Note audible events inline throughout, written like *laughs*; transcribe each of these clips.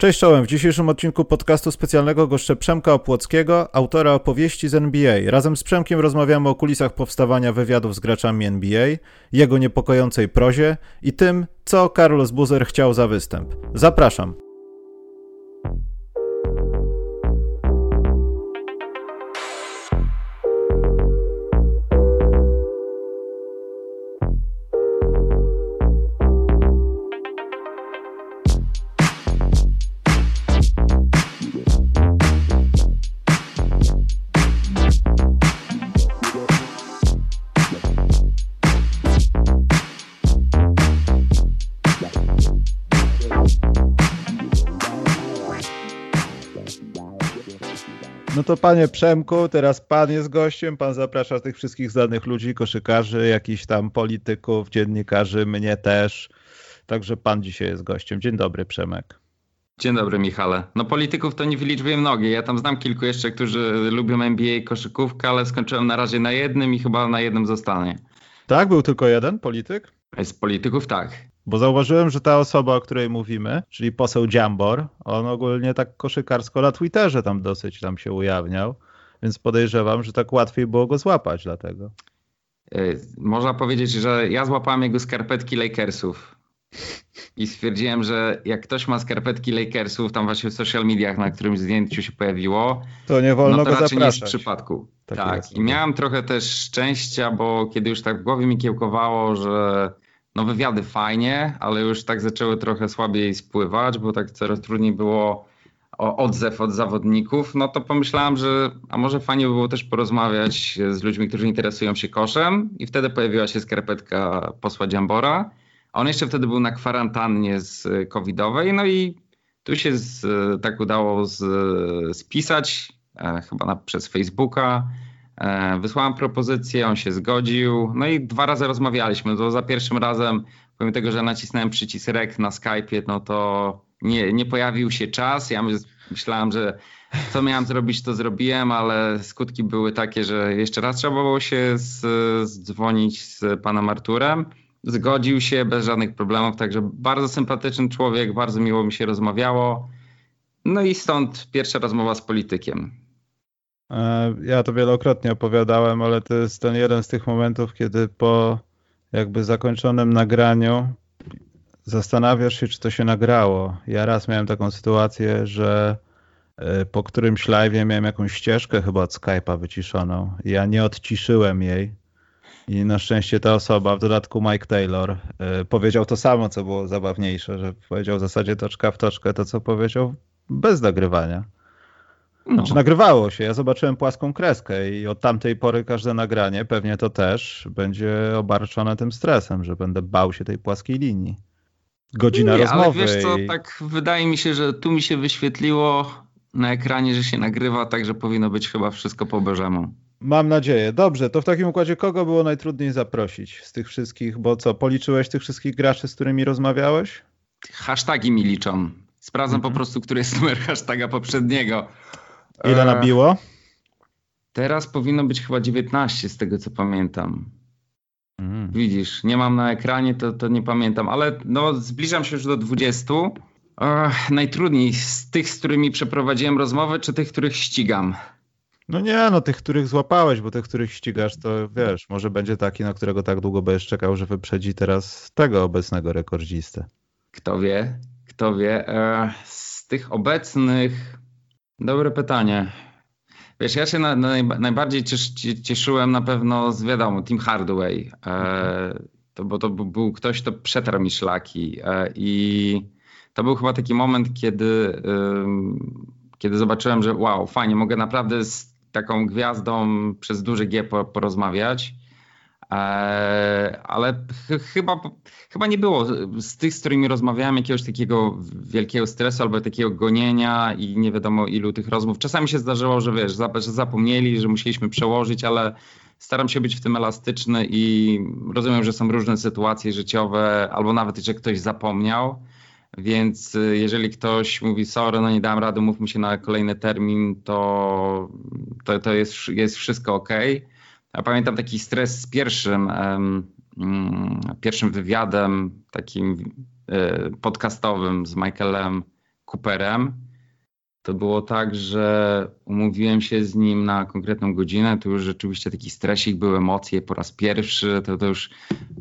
Cześć czołem, w dzisiejszym odcinku podcastu specjalnego goszczę Przemka Opłockiego, autora opowieści z NBA. Razem z Przemkiem rozmawiamy o kulisach powstawania wywiadów z graczami NBA, jego niepokojącej prozie i tym, co Carlos Buzer chciał za występ. Zapraszam. To panie Przemku, teraz pan jest gościem, pan zaprasza tych wszystkich znanych ludzi, koszykarzy, jakichś tam polityków, dziennikarzy, mnie też. Także pan dzisiaj jest gościem. Dzień dobry, Przemek. Dzień dobry, Michale. No polityków to nie wyliczbuję mnogie. Ja tam znam kilku jeszcze, którzy lubią NBA i koszykówkę, ale skończyłem na razie na jednym i chyba na jednym zostanie. Tak? Był tylko jeden polityk? Z polityków tak. Bo zauważyłem, że ta osoba, o której mówimy, czyli poseł Dziambor, on ogólnie tak koszykarsko na Twitterze tam dosyć tam się ujawniał, więc podejrzewam, że tak łatwiej było go złapać dlatego. Yy, można powiedzieć, że ja złapałem jego skarpetki Lakersów. I stwierdziłem, że jak ktoś ma skarpetki Lakersów, tam właśnie w social mediach, na którymś zdjęciu się pojawiło, to nie wolno no to go raczej zapraszać. nie jest w przypadku. Tak Tak, jest, i no. miałem trochę też szczęścia, bo kiedy już tak w głowie mi kiełkowało, że no wywiady fajnie, ale już tak zaczęły trochę słabiej spływać, bo tak coraz trudniej było o odzew od zawodników, no to pomyślałem, że a może fajnie by było też porozmawiać z ludźmi, którzy interesują się koszem i wtedy pojawiła się skarpetka posła Dziambora. On jeszcze wtedy był na kwarantannie z covidowej, no i tu się z, tak udało z, spisać, e, chyba na, przez Facebooka. E, wysłałem propozycję, on się zgodził, no i dwa razy rozmawialiśmy. To za pierwszym razem, pomimo tego, że nacisnąłem przycisk rek na Skype'ie, no to nie, nie pojawił się czas. Ja myślałem, że co miałem zrobić, to zrobiłem, ale skutki były takie, że jeszcze raz trzeba było się z, zdzwonić z panem Arturem. Zgodził się bez żadnych problemów, także bardzo sympatyczny człowiek, bardzo miło mi się rozmawiało. No i stąd pierwsza rozmowa z politykiem. E, Ja to wielokrotnie opowiadałem, ale to jest ten jeden z tych momentów, kiedy po jakby zakończonym nagraniu zastanawiasz się, czy to się nagrało. Ja raz miałem taką sytuację, że e, po którymś live miałem jakąś ścieżkę chyba od Skype'a wyciszoną. Ja nie odciszyłem jej i na szczęście ta osoba, w dodatku Mike Taylor, e, powiedział to samo, co było zabawniejsze, że powiedział w zasadzie toczka w toczkę to, co powiedział bez nagrywania. No. Znaczy nagrywało się, ja zobaczyłem płaską kreskę i od tamtej pory każde nagranie, pewnie to też, będzie obarczone tym stresem, że będę bał się tej płaskiej linii. Godzina Nie, rozmowy. Ale wiesz co, i... tak wydaje mi się, że tu mi się wyświetliło na ekranie, że się nagrywa, także powinno być chyba wszystko po Bożemu. Mam nadzieję. Dobrze, to w takim układzie kogo było najtrudniej zaprosić z tych wszystkich, bo co, policzyłeś tych wszystkich graczy, z którymi rozmawiałeś? Hasztagi mi liczą. Sprawdzam Mhm. po prostu, który jest numer hashtaga poprzedniego. Ile E, nabiło? Teraz powinno być chyba 19 z tego co pamiętam. Mm. Widzisz, nie mam na ekranie, to, to nie pamiętam, ale no, zbliżam się już do 20. Ech, najtrudniej z tych, z którymi przeprowadziłem rozmowę, czy tych, których ścigam? No nie, no tych, których złapałeś, bo tych, których ścigasz, to wiesz, może będzie taki, na którego tak długo będziesz czekał, że wyprzedzi teraz tego obecnego rekordzistę. Kto wie, kto wie. E, z tych obecnych, dobre pytanie. Wiesz, ja się na, na, najba- najbardziej ciesz, cie- cieszyłem na pewno z, wiadomo, Team Hardaway. E, to, bo to był ktoś, kto przetarł mi szlaki. E, I to był chyba taki moment, kiedy, kiedy zobaczyłem, że wow, fajnie, mogę naprawdę z taką gwiazdą przez duży G po, porozmawiać. E, ale ch chyba, chyba nie było z tych, z którymi rozmawiałem, jakiegoś takiego wielkiego stresu albo takiego gonienia i nie wiadomo ilu tych rozmów. Czasami się zdarzyło, że wiesz, że zapomnieli, że musieliśmy przełożyć, ale staram się być w tym elastyczny i rozumiem, że są różne sytuacje życiowe, albo nawet, że ktoś zapomniał. Więc y, jeżeli ktoś mówi, sorry, no nie dałem rady, mówmy się na kolejny termin, to, to, to jest, jest wszystko ok. Ja pamiętam taki stres z pierwszym, mm, pierwszym wywiadem, takim e, podcastowym z Michaelem Cooperem. To było tak, że umówiłem się z nim na konkretną godzinę. To już rzeczywiście taki stresik, były emocje po raz pierwszy. To, to już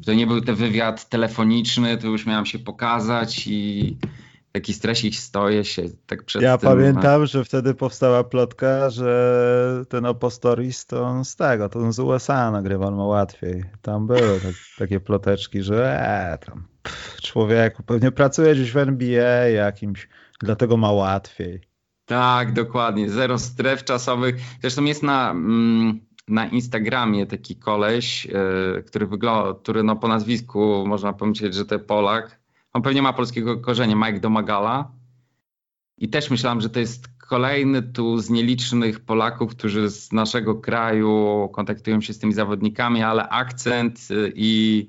to nie był ten wywiad telefoniczny, to już miałem się pokazać i taki stresik stoję się tak przed Ja tym. pamiętam, że wtedy powstała plotka, że ten Opostoris to on z tego, to on z USA nagrywa, on ma łatwiej. Tam były tak, takie ploteczki, że e, tam pff, człowieku, pewnie pracuje gdzieś w NBA jakimś, dlatego ma łatwiej. Tak, dokładnie. Zero stref czasowych. Zresztą jest na, mm, na Instagramie taki koleś, yy, który wygląda, który no po nazwisku można pomyśleć, że to Polak. On pewnie ma polskiego korzenie, Mike Domagala. I też myślałem, że to jest kolejny tu z nielicznych Polaków, którzy z naszego kraju kontaktują się z tymi zawodnikami, ale akcent y, i,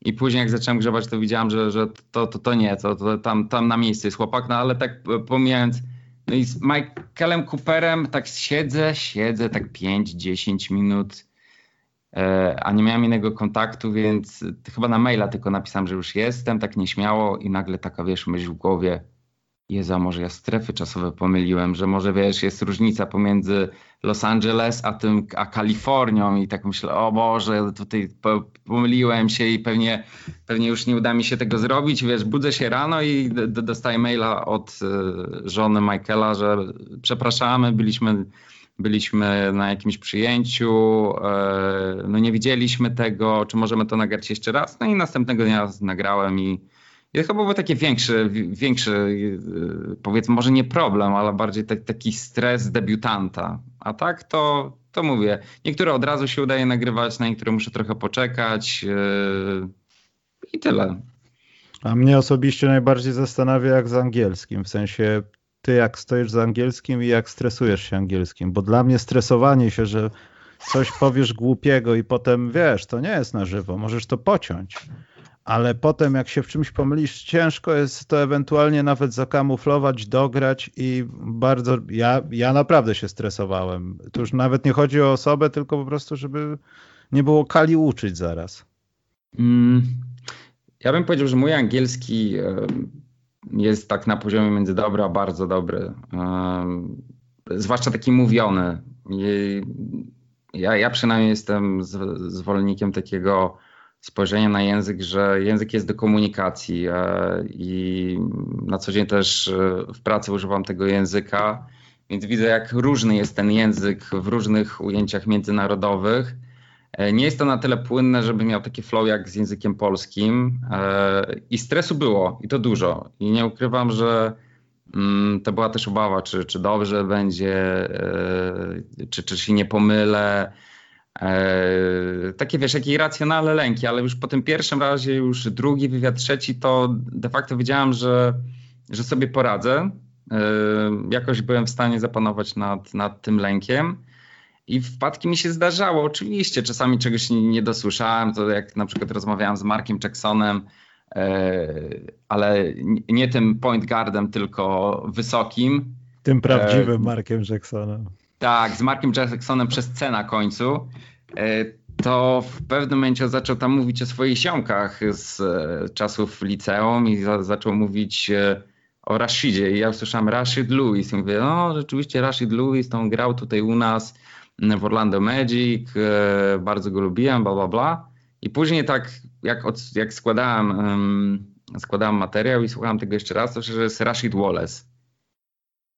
i później jak zacząłem grzebać, to widziałem, że, że to, to, to nie, to, to tam, tam na miejscu jest chłopak, no ale tak pomijając no i z Michaelem Cooperem tak siedzę, siedzę tak 5-10 minut, e, a nie miałem innego kontaktu, więc chyba na maila tylko napisałem, że już jestem, tak nieśmiało i nagle taka, wiesz, myśl w głowie, Jezu, a może ja strefy czasowe pomyliłem, że może wiesz, jest różnica pomiędzy Los Angeles a tym, a Kalifornią i tak myślę, o Boże, tutaj pomyliłem się i pewnie, pewnie już nie uda mi się tego zrobić. Wiesz, budzę się rano i dostaję maila od e, żony Michaela, że przepraszamy, byliśmy, byliśmy na jakimś przyjęciu, e, no nie widzieliśmy tego, czy możemy to nagrać jeszcze raz. No i następnego dnia nagrałem i to chyba był taki większy, większy, y, powiedzmy, może nie problem, ale bardziej taki stres debiutanta. A tak to, to mówię. Niektóre od razu się udaje nagrywać, na niektóre muszę trochę poczekać yy, i tyle. A mnie osobiście najbardziej zastanawia jak z angielskim, w sensie ty jak stoisz z angielskim i jak stresujesz się angielskim, bo dla mnie stresowanie się, że coś powiesz głupiego i potem wiesz, to nie jest na żywo, możesz to pociąć ale potem jak się w czymś pomylisz, ciężko jest to ewentualnie nawet zakamuflować, dograć i bardzo, ja, ja naprawdę się stresowałem. To już nawet nie chodzi o osobę, tylko po prostu, żeby nie było kali uczyć zaraz. Mm, ja bym powiedział, że mój angielski jest tak na poziomie między dobry a bardzo dobry. Zwłaszcza taki mówiony. Ja, ja przynajmniej jestem zwolennikiem takiego spojrzenie na język, że język jest do komunikacji e, i na co dzień też e, w pracy używam tego języka, więc widzę, jak różny jest ten język w różnych ujęciach międzynarodowych. E, nie jest to na tyle płynne, żeby miał taki flow jak z językiem polskim i stresu było i to dużo. I nie ukrywam, że mm, to była też obawa, czy, czy dobrze będzie, czy, czy się nie pomylę E, takie wiesz, jakie irracjonalne lęki, ale już po tym pierwszym razie, już drugi wywiad, trzeci, to de facto wiedziałem, że, że sobie poradzę. E, jakoś byłem w stanie zapanować nad, nad tym lękiem. I wpadki mi się zdarzało, oczywiście. Czasami czegoś nie, dosłyszałem, to jak na przykład rozmawiałem z Markiem Jacksonem, e, ale nie tym point guardem, tylko wysokim. Tym prawdziwym Markiem Jacksonem tak, z Markiem Jacksonem przez C na końcu, e, to w pewnym momencie zaczął tam mówić o swoich siomkach z e, czasów liceum i za, zaczął mówić e, o Rashidzie. I ja usłyszałem Rashid Lewis i mówię, no rzeczywiście Rashid Lewis, on grał tutaj u nas w Orlando Magic, bardzo go lubiłem, bla, bla, bla. I później tak, jak, od, jak składałem, składałem materiał i słuchałem tego jeszcze raz, to że jest Rashid Wallace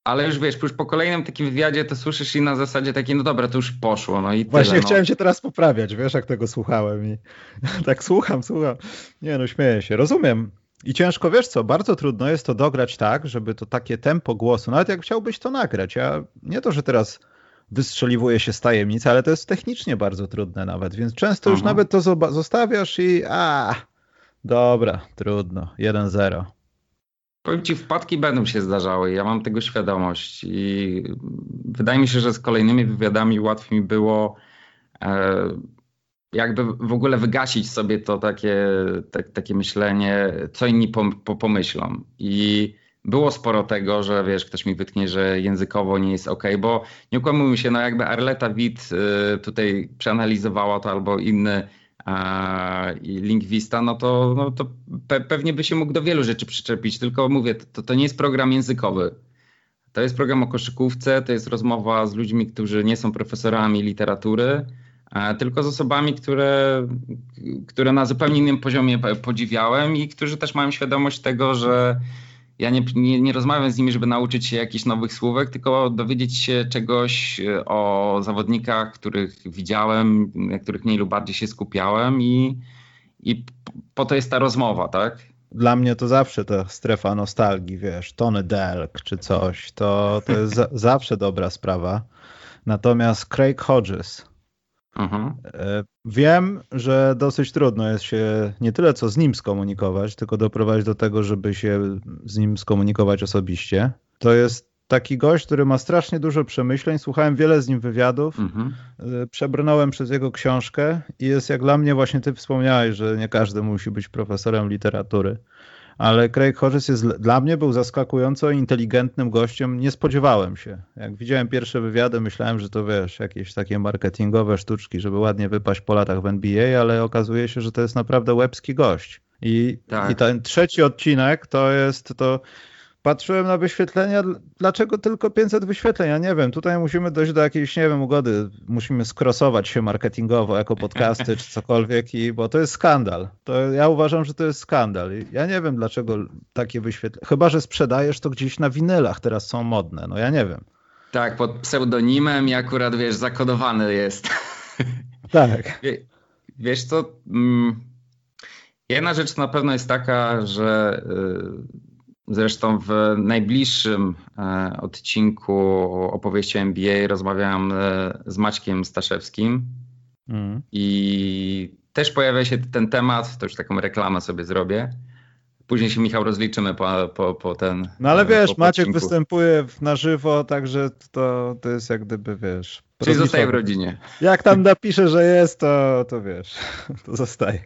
ale już wiesz, już po kolejnym takim wywiadzie to słyszysz i na zasadzie takiej, no dobra, to już poszło. No i Właśnie tyle, no. chciałem cię teraz poprawiać, wiesz, jak tego słuchałem i *laughs* tak słucham, słucham. Nie no, śmieję się, rozumiem. I ciężko, wiesz co, bardzo trudno jest to dograć tak, żeby to takie tempo głosu, nawet jak chciałbyś to nagrać, ja nie to, że teraz wystrzeliwuje się z tajemnicy, ale to jest technicznie bardzo trudne nawet, więc często Aha. już nawet to zostawiasz i a, dobra, trudno, 1-0. Powiem ci, wpadki będą się zdarzały, ja mam tego świadomość i wydaje mi się, że z kolejnymi wywiadami łatwiej mi było e, jakby w ogóle wygasić sobie to takie, tak, takie myślenie, co inni pomyślą. I było sporo tego, że wiesz, ktoś mi wytknie, że językowo nie jest ok, bo nie ukłamujmy się, no jakby Arleta Witt y, tutaj przeanalizowała to albo inny i Lingwista, no to, no to pe pewnie by się mógł do wielu rzeczy przyczepić, tylko mówię, to, to nie jest program językowy. To jest program o koszykówce, to jest rozmowa z ludźmi, którzy nie są profesorami literatury, tylko z osobami, które, które na zupełnie innym poziomie podziwiałem i którzy też mają świadomość tego, że ja nie, nie, nie, rozmawiam z nimi, żeby nauczyć się jakichś nowych słówek, tylko dowiedzieć się czegoś e, o zawodnikach, których widziałem, na których mniej lub bardziej się skupiałem i, i po to jest ta rozmowa, tak? Dla mnie to zawsze ta strefa nostalgii, wiesz, Tony Delk czy coś, to, to jest za, zawsze dobra sprawa. Natomiast Craig Hodges, Mhm. E, wiem, że dosyć trudno jest się nie tyle co z nim skomunikować, tylko doprowadzić do tego, żeby się z nim skomunikować osobiście. To jest taki gość, który ma strasznie dużo przemyśleń. Słuchałem wiele z nim wywiadów, mhm. E, przebrnąłem przez jego książkę i jest jak dla mnie, właśnie ty wspomniałeś, że nie każdy musi być profesorem literatury ale Craig Hodges jest, dla mnie był zaskakująco inteligentnym gościem. Nie spodziewałem się. Jak widziałem pierwsze wywiady, myślałem, że to wiesz, jakieś takie marketingowe sztuczki, żeby ładnie wypaść po latach w NBA, ale okazuje się, że to jest naprawdę łebski gość. I, tak. i ten trzeci odcinek to jest to patrzyłem na wyświetlenia, dlaczego tylko 500 wyświetleń? Ja nie wiem, tutaj musimy dojść do jakiejś, nie wiem, ugody, musimy skrosować się marketingowo jako podcasty czy cokolwiek, i, bo to jest skandal. To ja uważam, że to jest skandal. Ja nie wiem, dlaczego takie wyświetlenia, chyba, że sprzedajesz to gdzieś na winylach, teraz są modne, no ja nie wiem. Tak, pod pseudonimem i akurat, wiesz, zakodowany jest. *laughs* Tak. wiesz co, mm, jedna rzecz na pewno jest taka, że y, Zresztą w najbliższym e, odcinku opowieści NBA rozmawiałem e, z Maćkiem Staszewskim mm. i też pojawia się ten temat, to już taką reklamę sobie zrobię. Później się Michał rozliczymy po, po, po ten. No ale wiesz, po Maciek odcinku. występuje na żywo, także to, to jest jak gdyby wiesz. Czyli zostaje w rodzinie. Jak tam napisze, że jest, to, to wiesz, *laughs* to zostaje.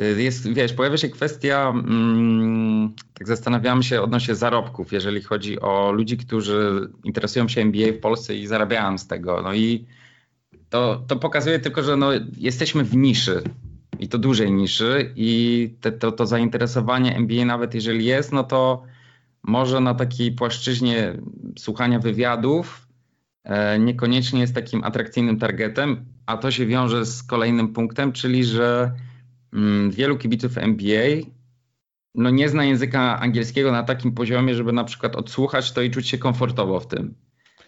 Y, jest, wiesz, pojawia się kwestia, mm, tak zastanawiamy się odnośnie zarobków, jeżeli chodzi o ludzi, którzy interesują się MBA w Polsce i zarabiają z tego. No i to, to pokazuje tylko, że no, jesteśmy w niszy i to dużej niszy i te, to, to zainteresowanie MBA nawet jeżeli jest, no to może na takiej płaszczyźnie słuchania wywiadów e, niekoniecznie jest takim atrakcyjnym targetem, a to się wiąże z kolejnym punktem, czyli że wielu kibiców NBA no nie zna języka angielskiego na takim poziomie, żeby na przykład odsłuchać to i czuć się komfortowo w tym.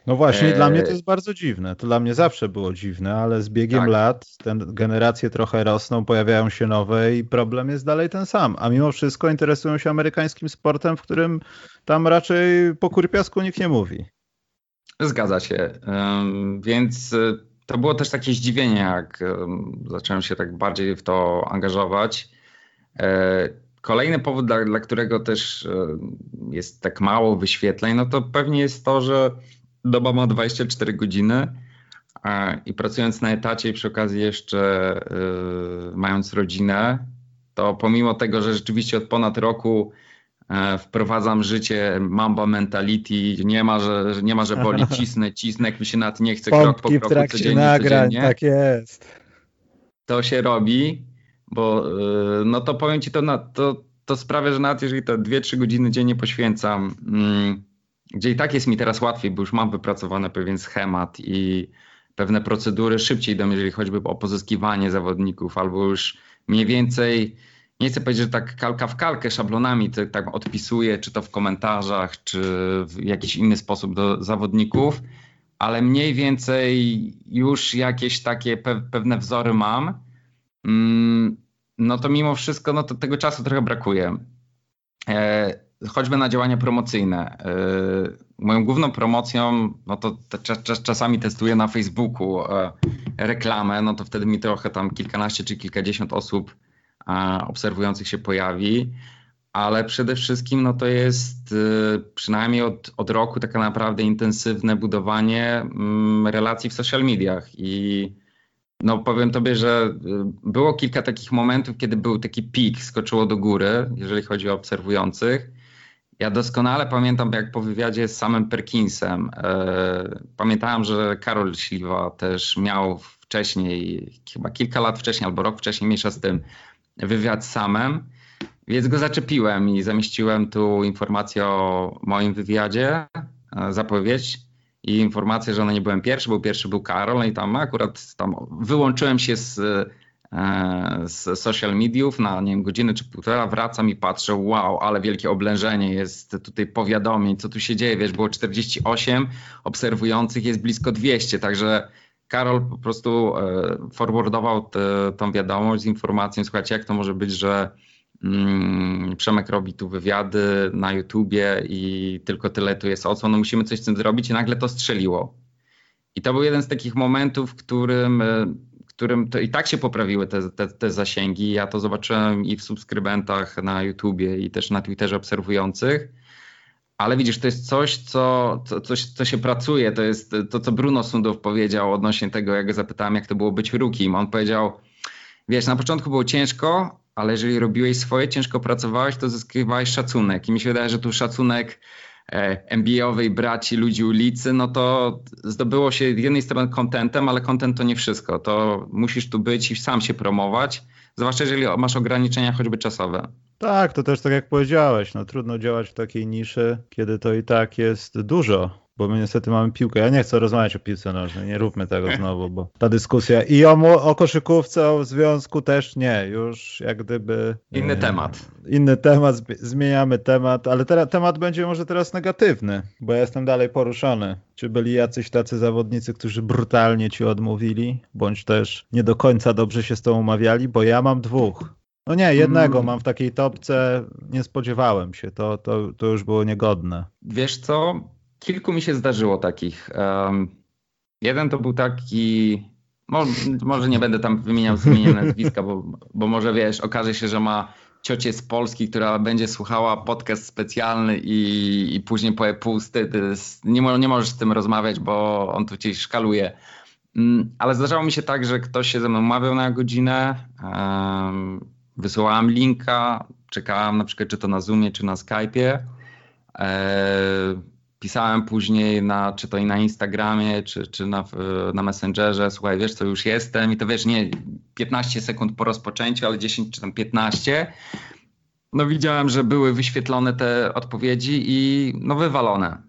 No właśnie, e... dla mnie to jest bardzo dziwne. To dla mnie zawsze było dziwne, ale z biegiem tak. lat te generacje trochę rosną, pojawiają się nowe i problem jest dalej ten sam. A mimo wszystko interesują się amerykańskim sportem, w którym tam raczej po kurpiasku nikt nie mówi. Zgadza się. Um, więc to było też takie zdziwienie, jak zacząłem się tak bardziej w to angażować. E, kolejny powód, dla, dla którego też jest tak mało wyświetleń, no to pewnie jest to, że doba ma 24 godziny i pracując na etacie i przy okazji jeszcze e, mając rodzinę, to pomimo tego, że rzeczywiście od ponad roku wprowadzam życie mamba mentality, nie ma, że, nie ma, że boli, *laughs* cisnę, cisnę, jak mi się nawet nie chce krok po kroku codziennie, nagrań, codziennie. tak jest. To się robi, bo e, no to powiem ci, to, na, to, to sprawia, że nawet jeżeli to 2-3 godziny dziennie poświęcam, mm, gdzie i tak jest mi teraz łatwiej, bo już mam wypracowany pewien schemat i pewne procedury szybciej idą, jeżeli choćby o pozyskiwanie zawodników, albo już mniej więcej nie chcę powiedzieć, że tak kalka w kalkę szablonami tak odpisuję, czy to w komentarzach, czy w jakiś inny sposób do zawodników, ale mniej więcej już jakieś takie pe pewne wzory mam. Mm, no to mimo wszystko, no to tego czasu trochę brakuje. E, choćby na działania promocyjne. E, moją główną promocją, no to czasami testuję na Facebooku e, reklamę, no to wtedy mi trochę tam kilkanaście czy kilkadziesiąt osób obserwujących się pojawi, ale przede wszystkim no to jest y, przynajmniej od, od roku tak naprawdę intensywne budowanie mm, relacji w social mediach. I no powiem tobie, że y, było kilka takich momentów, kiedy był taki pik, skoczyło do góry, jeżeli chodzi o obserwujących. Ja doskonale pamiętam, jak po wywiadzie z samym Perkinsem, e, pamiętałem, że Karol Śliwa też miał wcześniej, chyba kilka lat wcześniej albo rok wcześniej, mniejsza z tym, wywiad z samym, więc go zaczepiłem i zamieściłem tu informację o moim wywiadzie, e, zapowiedź i informację, że no nie byłem pierwszy, bo pierwszy był Karol no i tam akurat tam wyłączyłem się z E, z social mediów na nie wiem, godzinę czy półtora, wracam i patrzę, wow, ale wielkie oblężenie jest tutaj powiadomień, co tu się dzieje, wiesz, było 48, obserwujących jest blisko 200, także Karol po prostu e, forwardował tą wiadomość z informacją, słuchajcie, jak to może być, że mm, Przemek robi tu wywiady na YouTubie i tylko tyle tu jest o co, no musimy coś z tym zrobić i nagle to strzeliło. I to był jeden z takich momentów, w którym e, którym to i tak się poprawiły te, te, te zasięgi. Ja to zobaczyłem i w subskrybentach na YouTubie i też na Twitterze obserwujących. Ale widzisz, to jest coś, co, co, coś, co się pracuje. To jest to, co Bruno Sundow powiedział odnośnie tego, jak go zapytałem, jak to było być rukim. On powiedział, wiesz, na początku było ciężko, ale jeżeli robiłeś swoje, ciężko pracowałeś, to zyskiwałeś szacunek. I mi się wydaje, że tu szacunek NBA-owej braci, ludzi ulicy, no to zdobyło się z jednej strony kontentem, ale kontent to nie wszystko. To musisz tu być i sam się promować, zwłaszcza jeżeli masz ograniczenia choćby czasowe. Tak, to też tak jak powiedziałeś, no trudno działać w takiej niszy, kiedy to i tak jest dużo bo my niestety mamy piłkę. Ja nie chcę rozmawiać o piłce nożnej, nie róbmy tego *laughs* znowu, bo ta dyskusja i o, o koszykówce, o związku też nie, już jak gdyby... Inny e, temat. Inny temat, zmieniamy temat, ale teraz temat będzie może teraz negatywny, bo ja jestem dalej poruszony. Czy byli jacyś tacy zawodnicy, którzy brutalnie ci odmówili, bądź też nie do końca dobrze się z tą umawiali, bo ja mam dwóch. No nie, jednego mm. mam w takiej topce, nie spodziewałem się, to, to, to już było niegodne. Wiesz co, kilku mi się zdarzyło takich. Um, jeden to był taki, może, może nie będę tam wymieniał zmienienia nazwiska, bo, bo może wiesz, okaże się, że ma ciocię z Polski, która będzie słuchała podcast specjalny i, i później powie pusty, nie, nie możesz z tym rozmawiać, bo on tu cię szkaluje. Um, ale zdarzało mi się tak, że ktoś się ze mną umawiał na godzinę, um, wysyłałem linka, czekałem na przykład czy to na Zoomie, czy na Skype'ie. E, pisałem później na, czy to i na Instagramie, czy, czy na, na Messengerze, słuchaj, wiesz co, już jestem i to wiesz, nie 15 sekund po rozpoczęciu, ale 10 czy tam 15. No widziałem, że były wyświetlone te odpowiedzi i no wywalone.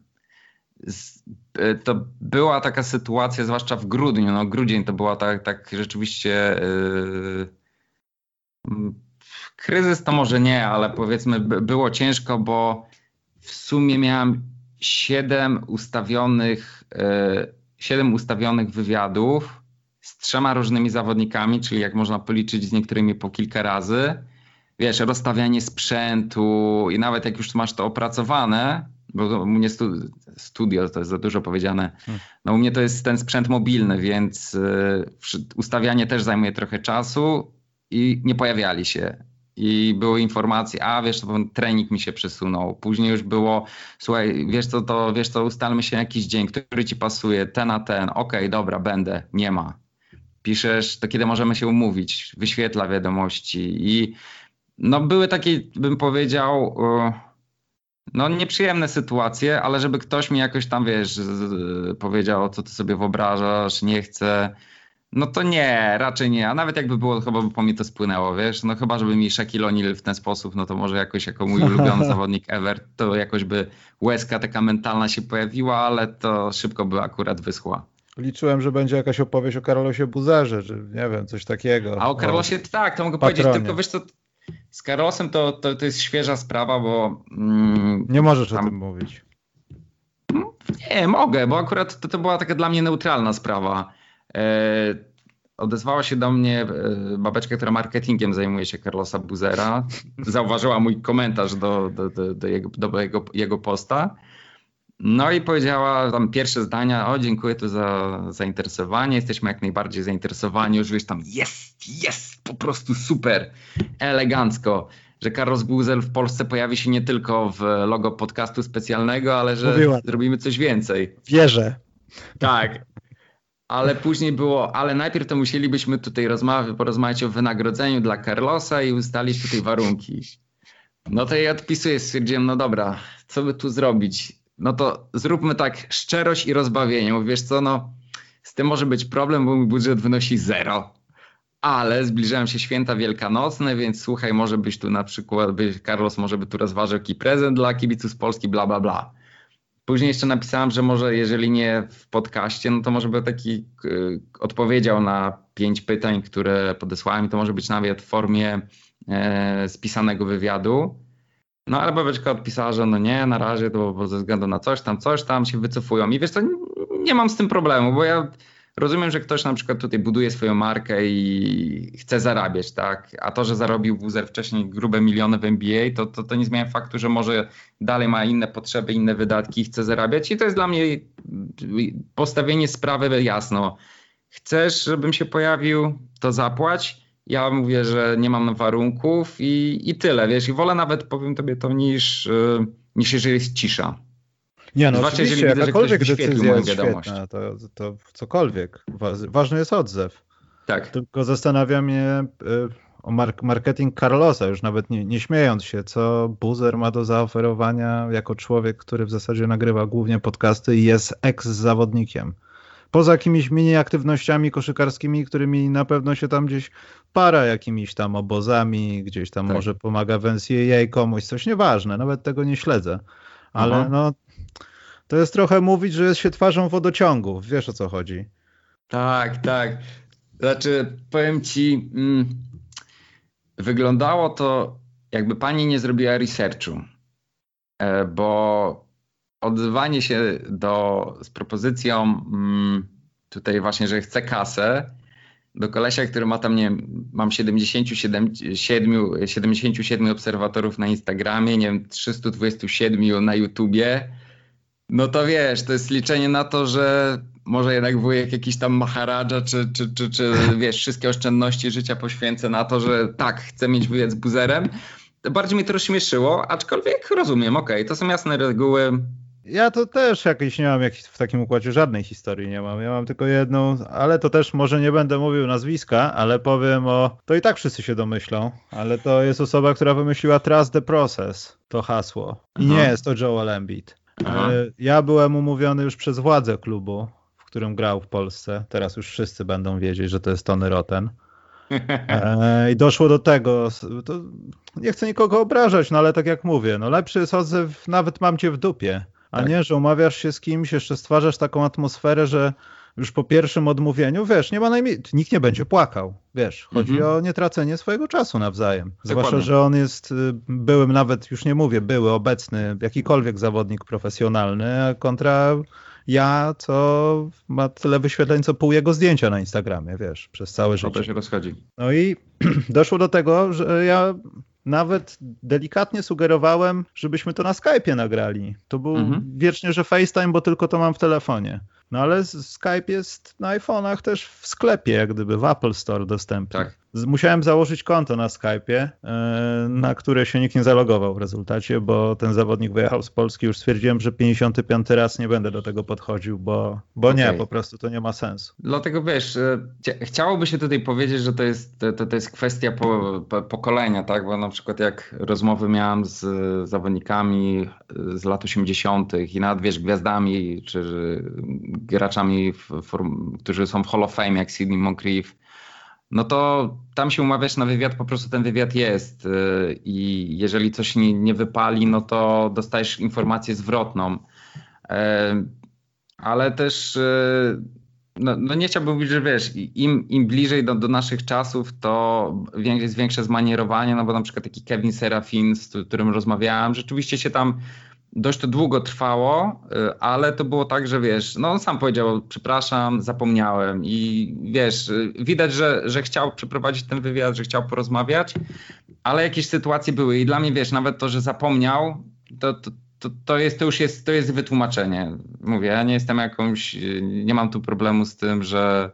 E, to była taka sytuacja, zwłaszcza w grudniu, no grudzień to była tak, tak rzeczywiście yy, kryzys to może nie, ale powiedzmy było ciężko, bo w sumie miałem siedem ustawionych, e, siedem ustawionych wywiadów z trzema różnymi zawodnikami, czyli jak można policzyć z niektórymi po kilka razy. Wiesz, rozstawianie sprzętu i nawet jak już masz to opracowane, bo u mnie studio to jest za dużo powiedziane, hmm. no u mnie to jest ten sprzęt mobilny, więc e, ustawianie też zajmuje trochę czasu i nie pojawiali się i były informacje, a wiesz, to trening mi się przesunął. Później już było, słuchaj, wiesz co, to wiesz co, ustalmy się jakiś dzień, który ci pasuje, ten a ten, okej, okay, dobra, będę, nie ma. Piszesz, to kiedy możemy się umówić, wyświetla wiadomości i no były takie, bym powiedział, no nieprzyjemne sytuacje, ale żeby ktoś mi jakoś tam, wiesz, powiedział, co ty sobie wyobrażasz, nie chcę, no to nie, raczej nie. A nawet jakby było, chyba by po mnie to spłynęło, wiesz? No chyba, żeby mi Shaquille O'Neal w ten sposób, no to może jakoś jako mój *laughs* ulubiony zawodnik ever, to jakoś by łezka taka mentalna się pojawiła, ale to szybko by akurat wyschła. Liczyłem, że będzie jakaś opowieść o Karolosie Buzerze, czy nie wiem, coś takiego. A o Karlosie tak, to mogę patronie. powiedzieć, tylko wiesz co, z Karlosem to, to, to jest świeża sprawa, bo... Mm, nie możesz tam, o tym mówić. Nie, mogę, bo akurat to, to była taka dla mnie neutralna sprawa. E, odezwała się do mnie e, babeczka, która marketingiem zajmuje się Carlosa Buzera. *laughs* Zauważyła mój komentarz do, do, do, do, jego, do jego, jego posta. No i powiedziała tam pierwsze zdania, o dziękuję tu za zainteresowanie, jesteśmy jak najbardziej zainteresowani, już wiesz tam jest, jest, po prostu super, elegancko, że Carlos Buzel w Polsce pojawi się nie tylko w logo podcastu specjalnego, ale że Mówiła. zrobimy coś więcej. Wierzę. Tak, ale później było, ale najpierw to musielibyśmy tutaj rozmawiać, porozmawiać o wynagrodzeniu dla Carlosa i ustalić tutaj warunki. No to ja odpisuję, stwierdziłem, no dobra, co by tu zrobić? No to zróbmy tak szczerość i rozbawienie. Bo wiesz co, no z tym może być problem, bo mój budżet wynosi zero. Ale zbliżają się święta wielkanocne, więc słuchaj, może byś tu na przykład, Carlos może by tu rozważył jakiś prezent dla kibiców z Polski, bla, bla, bla. Później jeszcze napisałem, że może jeżeli nie w podcaście, no to może by taki y, odpowiedział na pięć pytań, które podesłałem to może być nawet w formie e, spisanego wywiadu. No ale babeczka odpisała, że no nie, na razie to bo ze względu na coś tam, coś tam się wycofują. I wiesz co, nie mam z tym problemu, bo ja rozumiem, że ktoś na przykład tutaj buduje swoją markę i chce zarabiać, tak? A to, że zarobił Wuzer wcześniej grube miliony w NBA, to, to, to nie zmienia faktu, że może dalej ma inne potrzeby, inne wydatki i chce zarabiać. I to jest dla mnie postawienie sprawy jasno. Chcesz, żebym się pojawił, to zapłać. Ja mówię, że nie mam warunków i, i tyle, wiesz, i wolę nawet, powiem tobie to, niż, y, niż jeżeli jest cisza. Nie, no Zwłaszcza oczywiście, widzę, jakakolwiek decyzja jest świetna, to, to cokolwiek. Ważny jest odzew. Tak. Tylko zastanawia mnie y, o marketing Carlosa, już nawet nie, nie śmiejąc się, co Buzer ma do zaoferowania jako człowiek, który w zasadzie nagrywa głównie podcasty i jest ex-zawodnikiem. Poza jakimiś mini aktywnościami koszykarskimi, którymi na pewno się tam gdzieś para jakimiś tam obozami, gdzieś tam tak. może pomaga w NCAA komuś, coś nieważne, nawet tego nie śledzę. Ale Aha. no to jest trochę mówić, że jest się twarzą wodociągów. Wiesz o co chodzi. Tak, tak. Znaczy, powiem ci, mm, wyglądało to, jakby pani nie zrobiła researchu, e, bo odzywanie się do, z propozycją mm, tutaj właśnie, że chce kasę, do kolesia, który ma tam, nie wiem, mam 77, 77 obserwatorów na Instagramie, nie wiem, 327 na YouTubie, no to wiesz, to jest liczenie na to, że może jednak wujek jakiś tam Maharadża, czy, czy, czy, czy *laughs* wiesz, wszystkie oszczędności życia poświęcę na to, że tak, chcę mieć wyjazd z buzerem. Bardziej mnie to rozśmieszyło, aczkolwiek rozumiem, okej, okay, to są jasne reguły. Ja to też jakiś nie mam jakiś, w takim układzie żadnej historii nie mam. Ja mam tylko jedną, ale to też może nie będę mówił nazwiska, ale powiem o. To i tak wszyscy się domyślą, ale to jest osoba, która wymyśliła Trust the Process, to hasło. I nie jest to Joel Embiid. Aha. E, ja byłem umówiony już przez władze klubu, w którym grał w Polsce. Teraz już wszyscy będą wiedzieć, że to jest Tony Roten. *laughs* E, I doszło do tego, to nie chcę nikogo obrażać, no ale tak jak mówię, no lepszy jest odzew, nawet mam cię w dupie, a tak. nie, że umawiasz się z kimś, jeszcze stwarzasz taką atmosferę, że już po pierwszym odmówieniu, wiesz, nie ma najmniej, nikt nie będzie płakał, wiesz, chodzi mm -hmm. o nietracenie swojego czasu nawzajem. Zwłaszcza, że on jest y, byłym, nawet już nie mówię, były, obecny, jakikolwiek zawodnik profesjonalny, kontra ja, co ma tyle wyświetleń, co pół jego zdjęcia na Instagramie, wiesz, przez całe życie. To się rozchodzi. No i *clears throat* doszło do tego, że ja nawet delikatnie sugerowałem, żebyśmy to na Skype'ie nagrali. To był mhm. wiecznie, że FaceTime, bo tylko to mam w telefonie. No ale Skype jest na iPhone'ach też w sklepie, jak gdyby w Apple Store dostępny. Tak. Musiałem założyć konto na Skype'ie, e, na które się nikt nie zalogował w rezultacie, bo ten zawodnik wyjechał z Polski. Już stwierdziłem, że 55 raz nie będę do tego podchodził, bo, bo okay. nie, po prostu to nie ma sensu. Dlatego wiesz, e, chciałoby się tutaj powiedzieć, że to jest, to, to jest kwestia po, po, pokolenia, tak? Bo na przykład jak rozmowy miałem z zawodnikami z lat 80. i nawet wiesz, gwiazdami czy graczami, którzy są w Hall of Fame, jak Sidney Moncrief, no to tam się umawiasz na wywiad, po prostu ten wywiad jest y, i jeżeli coś nie, nie wypali, no to dostajesz informację zwrotną. Y, ale też y, no, no, nie chciałbym mówić, że wiesz, im, im bliżej do, do naszych czasów, to jest większe zmanierowanie, no bo na przykład taki Kevin Serafin, z którym rozmawiałem, rzeczywiście się tam dość to długo trwało, y, ale to było tak, że wiesz, no on sam powiedział, przepraszam, zapomniałem i wiesz, y, widać, że, że chciał przeprowadzić ten wywiad, że chciał porozmawiać, ale jakieś sytuacje były i dla mnie, wiesz, nawet to, że zapomniał, to, to, to, to, jest, to już jest, to jest wytłumaczenie. Mówię, ja nie jestem jakąś, nie mam tu problemu z tym, że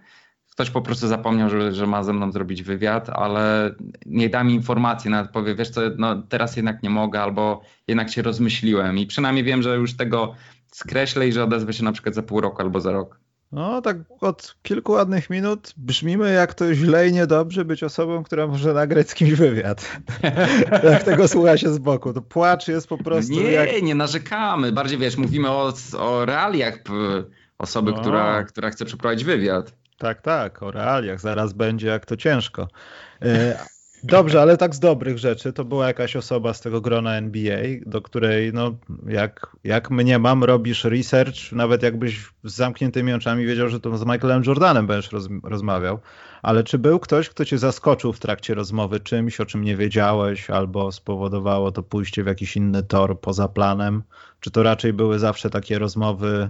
ktoś po prostu zapomniał, że, że ma ze mną zrobić wywiad, ale nie da mi informacji, nawet powie, wiesz co, no teraz jednak nie mogę, albo jednak się rozmyśliłem i przynajmniej wiem, że już tego skreślę i że odezwę się na przykład za pół roku albo za rok. No, tak od kilku ładnych minut brzmimy jak to źle i niedobrze być osobą, która może nagrać z kimś wywiad. jak *laughs* tego słucha się z boku. To płacz jest po prostu Nie, jak... nie narzekamy. Bardziej wiesz, mówimy o, o realiach osoby, która, która chce przeprowadzić wywiad. Tak, tak, o realiach. Zaraz będzie jak to ciężko. E, *laughs* Dobrze, ale tak z dobrych rzeczy, to była jakaś osoba z tego grona NBA, do której, no, jak, jak mnie mam, robisz research, nawet jakbyś z zamkniętymi oczami wiedział, że to z Michaelem Jordanem będziesz roz, rozmawiał. Ale czy był ktoś, kto cię zaskoczył w trakcie rozmowy czymś, o czym nie wiedziałeś, albo spowodowało to pójście w jakiś inny tor poza planem? Czy to raczej były zawsze takie rozmowy,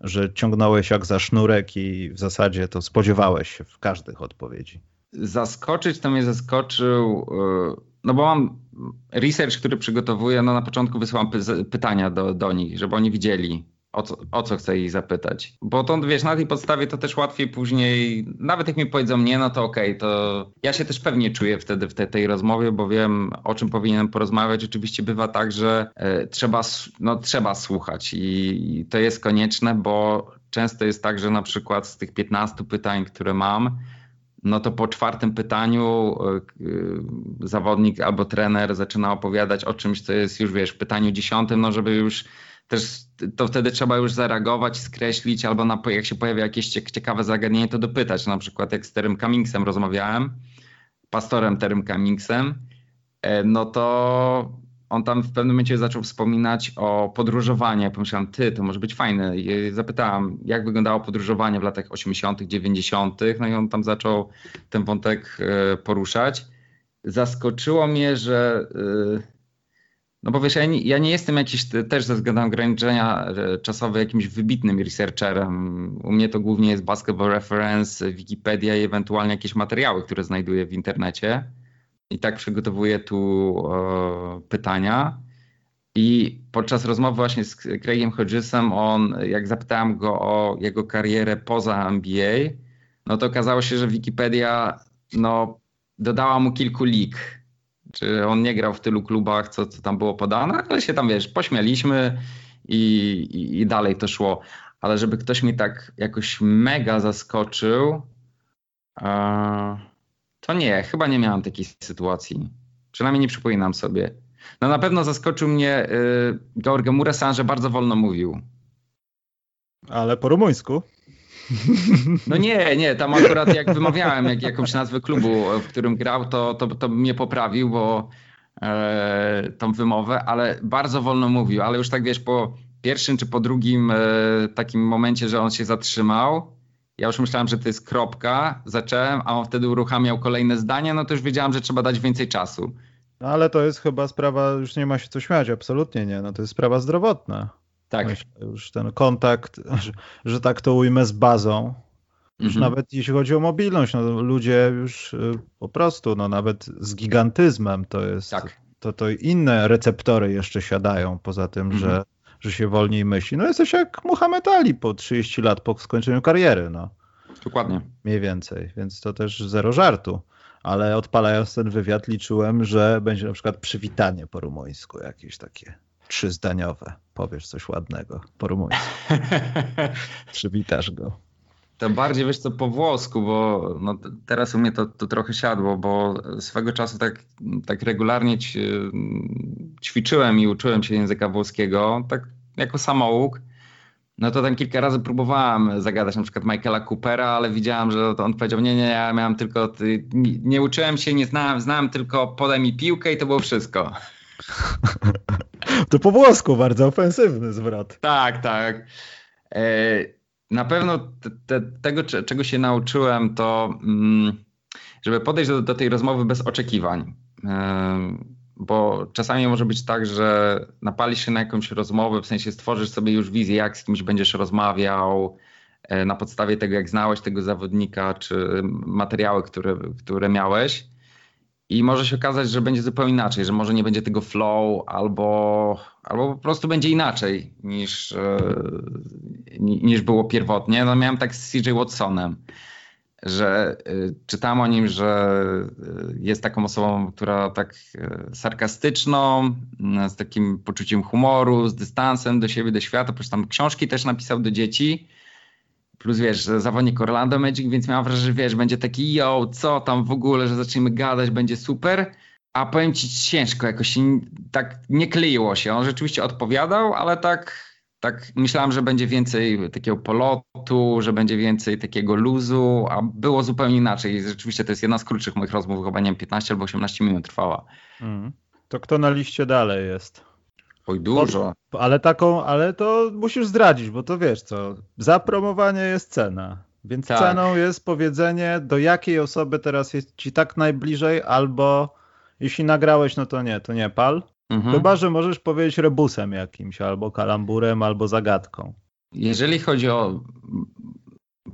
że ciągnąłeś jak za sznurek i w zasadzie to spodziewałeś się w każdych odpowiedzi? zaskoczyć, to mnie zaskoczył, e, no bo mam research, który przygotowuję, no na początku wysyłam pytania do, do nich, żeby oni widzieli, o co, o co chcę ich zapytać. Bo to wiesz, na tej podstawie to też łatwiej później, nawet jak mi powiedzą nie, no to okej, okay, to ja się też pewnie czuję wtedy w te, tej rozmowie, bo wiem o czym powinienem porozmawiać. Oczywiście bywa tak, że e, trzeba, no, trzeba słuchać i, i to jest konieczne, bo często jest tak, że na przykład z tych 15 pytań, które mam, no to po czwartym pytaniu e, e, zawodnik albo trener zaczyna opowiadać o czymś, co jest już, wiesz, w pytaniu dziesiątym, no żeby już też to wtedy trzeba już zareagować, skreślić, albo na, jak się pojawia jakieś ciekawe zagadnienie, to dopytać. Na przykład jak z Terem Cummingsem rozmawiałem, pastorem Terem Cummingsem, e, no to on tam w pewnym momencie zaczął wspominać o podróżowaniu. Pomyślałem, ty, to może być fajne. I zapytałem, jak wyglądało podróżowanie w latach 80., 90., no i on tam zaczął ten wątek e, poruszać. Zaskoczyło mnie, że. No bo wiesz, ja nie, ja nie jestem jakiś też ze względu na ograniczenia czasowe jakimś wybitnym researcherem. U mnie to głównie jest Basketball Reference, Wikipedia i ewentualnie jakieś materiały, które znajduję w internecie i tak przygotowuję tu e, pytania. I podczas rozmowy właśnie z Craigiem Hodgesem, on, jak zapytałem go o jego karierę poza NBA, no to okazało się, że Wikipedia no, dodała mu kilku lig. Czy on nie grał w tylu klubach, co, co tam było podane, ale się tam, wiesz, pośmialiśmy i, i, i dalej to szło. Ale żeby ktoś mi tak jakoś mega zaskoczył, to nie, chyba nie miałem takiej sytuacji. Przynajmniej nie przypominam sobie. No na pewno zaskoczył mnie y, George Muresan, że bardzo wolno mówił. Ale po rumuńsku? No nie, nie, tam akurat jak wymawiałem jak, jakąś nazwę klubu, w którym grał, to, to, to mnie poprawił, bo e, tą wymowę, ale bardzo wolno mówił, ale już tak wiesz, po pierwszym czy po drugim e, takim momencie, że on się zatrzymał, ja już myślałem, że to jest kropka, zacząłem, a on wtedy uruchamiał kolejne zdania, no to już wiedziałem, że trzeba dać więcej czasu. No ale to jest chyba sprawa, już nie ma się co śmiać, absolutnie nie, no to jest sprawa zdrowotna. Tak. Myślę, już ten kontakt, że, że tak to ujmę z bazą, już mhm. nawet jeśli chodzi o mobilność, no ludzie już y, po prostu, no nawet z gigantyzmem to jest, tak. to, to inne receptory jeszcze siadają, poza tym, mhm. że że się wolniej myśli. No jesteś jak Muhammad Ali po 30 lat po skończeniu kariery. No. Dokładnie. Mniej więcej, więc to też zero żartu. Ale odpalając ten wywiad liczyłem, że będzie na przykład przywitanie po rumuńsku, jakieś takie trzyzdaniowe. Powiesz coś ładnego po rumuńsku. *laughs* Przywitasz go. To bardziej wiesz co po włosku, bo no, teraz u mnie to, to trochę siadło, bo swego czasu tak, tak regularnie ćwiczyłem i uczyłem się języka włoskiego, tak jako samouk. No to tam kilka razy próbowałem zagadać na przykład Michaela Coopera, ale widziałem, że on powiedział, nie, nie, ja miałem tylko, nie, nie uczyłem się, nie znałem, znałem tylko podaj mi piłkę i to było wszystko. *laughs* To po włosku bardzo ofensywny zwrot. Tak, tak. E, na pewno te, te, tego, czego się nauczyłem, to mm, żeby podejść do, do tej rozmowy bez oczekiwań. Bo czasami może być tak, że napalisz się na jakąś rozmowę, w sensie stworzysz sobie już wizję, jak z kimś będziesz rozmawiał, e, na podstawie tego, jak znałeś tego zawodnika, czy materiały, które, które miałeś. I może się okazać, że będzie zupełnie inaczej, że może nie będzie tego flow, albo, albo po prostu będzie inaczej niż, e, niż było pierwotnie. No miałem tak z CJ Watsonem, że e, czytałem o nim, że e, jest taką osobą, która tak sarkastyczną, z takim poczuciem humoru, z dystansem do siebie, do świata, przecież tam książki też napisał do dzieci plus wiesz, zawodnik Orlando Magic, więc miałem wrażenie, że wiesz, będzie taki yo, co tam w ogóle, że zaczniemy gadać, będzie super. A powiem ci ciężko, jakoś tak nie kleiło się. On rzeczywiście odpowiadał, ale tak, tak myślałem, że będzie więcej takiego polotu, że będzie więcej takiego luzu, a było zupełnie inaczej. Rzeczywiście to jest jedna z krótszych moich rozmów, chyba nie wiem, 15 albo 18 minut trwała. Mm. To kto na liście dalej jest? Oj, dużo. ale taką, ale to musisz zdradzić, bo to wiesz co, za promowanie jest cena. Więc tak. ceną jest powiedzenie, do jakiej osoby teraz jest ci tak najbliżej, albo jeśli nagrałeś, no to nie, to nie pal. Mhm. Chyba, że możesz powiedzieć rebusem jakimś, albo kalamburem, albo zagadką. Jeżeli chodzi o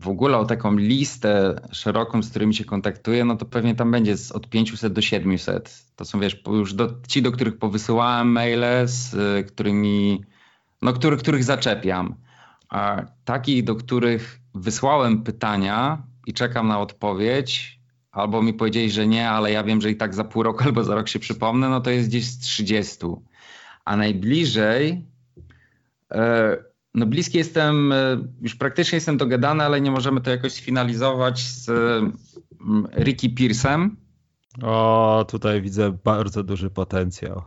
w ogóle o taką listę szeroką, z którymi się kontaktuję, no to pewnie tam będzie od 500 do 700. To są wiesz, już do, ci, do których powysyłałem maile, z y, którymi, no których, których zaczepiam. A takich, do których wysłałem pytania i czekam na odpowiedź, albo mi powiedzieli, że nie, ale ja wiem, że i tak za pół roku *laughs* albo za rok się przypomnę, no to jest gdzieś z 30. A najbliżej e, no bliski jestem, e, już praktycznie jestem dogadany, ale nie możemy to jakoś sfinalizować z mm, Ricky Pearsem. O, tutaj widzę bardzo duży potencjał.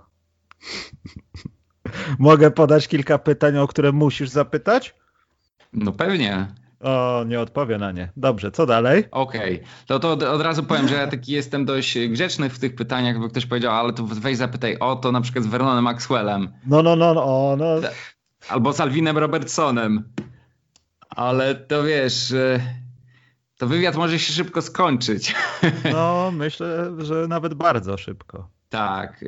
*laughs* Mogę podać kilka pytań, o które musisz zapytać? No pewnie. O, nie odpowie na nie. Dobrze, co dalej? Okej, okay. to, to od razu powiem, że ja taki jestem dość grzeczny w tych pytaniach, bo ktoś powiedział, ale to weź zapytaj o to na przykład z Vernonem Maxwellem. No, no, no, no. no. Albo z Alwinem Robertsonem. Ale to wiesz, to wywiad może się szybko skończyć. *laughs* No, myślę, że nawet bardzo szybko. Tak.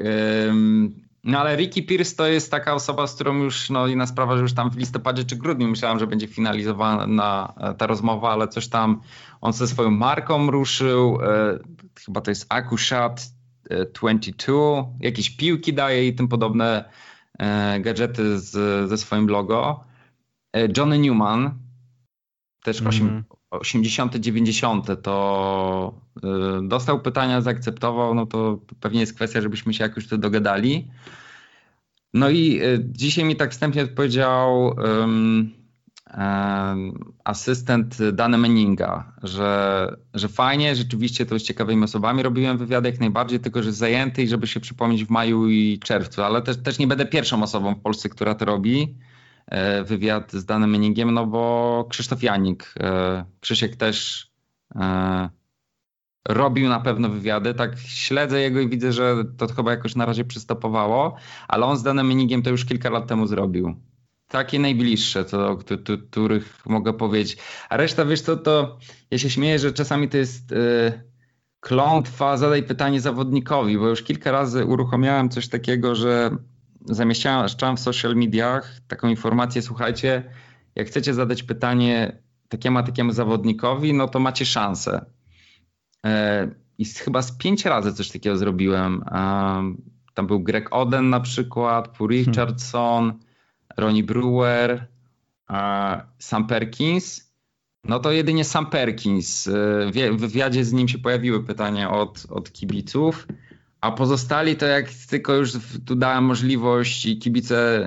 No ale Ricky Pierce to jest taka osoba, z którą już, no inna sprawa, że już tam w listopadzie czy grudniu myślałem, że będzie finalizowana ta rozmowa, ale coś tam on ze swoją marką ruszył. E, chyba to jest Akushat 22, e, jakieś piłki daje i tym podobne E, gadżety z, ze swoim logo. E, Johnny Newman, też mm. 80., 90. to y, dostał pytania, zaakceptował, no to pewnie jest kwestia, żebyśmy się jakoś tu dogadali. No i dzisiaj mi tak wstępnie odpowiedział asystent Dana Meninga, że, że fajnie, rzeczywiście to z ciekawymi osobami robiłem wywiady jak najbardziej, tylko że zajęty i żeby się przypomnieć w maju i czerwcu, ale też, też nie będę pierwszą osobą w Polsce, która to robi, e, wywiad z Danem Meningiem, no bo Krzysztof Janik, e, Krzysiek też e, robił na pewno wywiady, tak śledzę jego i widzę, że to chyba jakoś na razie przystopowało, ale on z Danem Meningiem to już kilka lat temu zrobił takie najbliższe, to, których mogę powiedzieć. A reszta, wiesz co, to ja się śmieję, że czasami to jest yy, klątwa, zadaj pytanie zawodnikowi, bo już kilka razy uruchomiałem coś takiego, że zamieszczałem w social mediach taką informację, słuchajcie, jak chcecie zadać pytanie takiemu, a takiemu zawodnikowi, no to macie szansę. Yy, I chyba z pięć razy coś takiego zrobiłem. Yy, tam był Greg Oden na przykład, Paul hmm. Richardson, hmm Ronnie Brewer, Sam Perkins. No to jedynie Sam Perkins. W wywiadzie z nim się pojawiły pytania od, od kibiców, a pozostali to jak tylko już tu dałem możliwość i kibice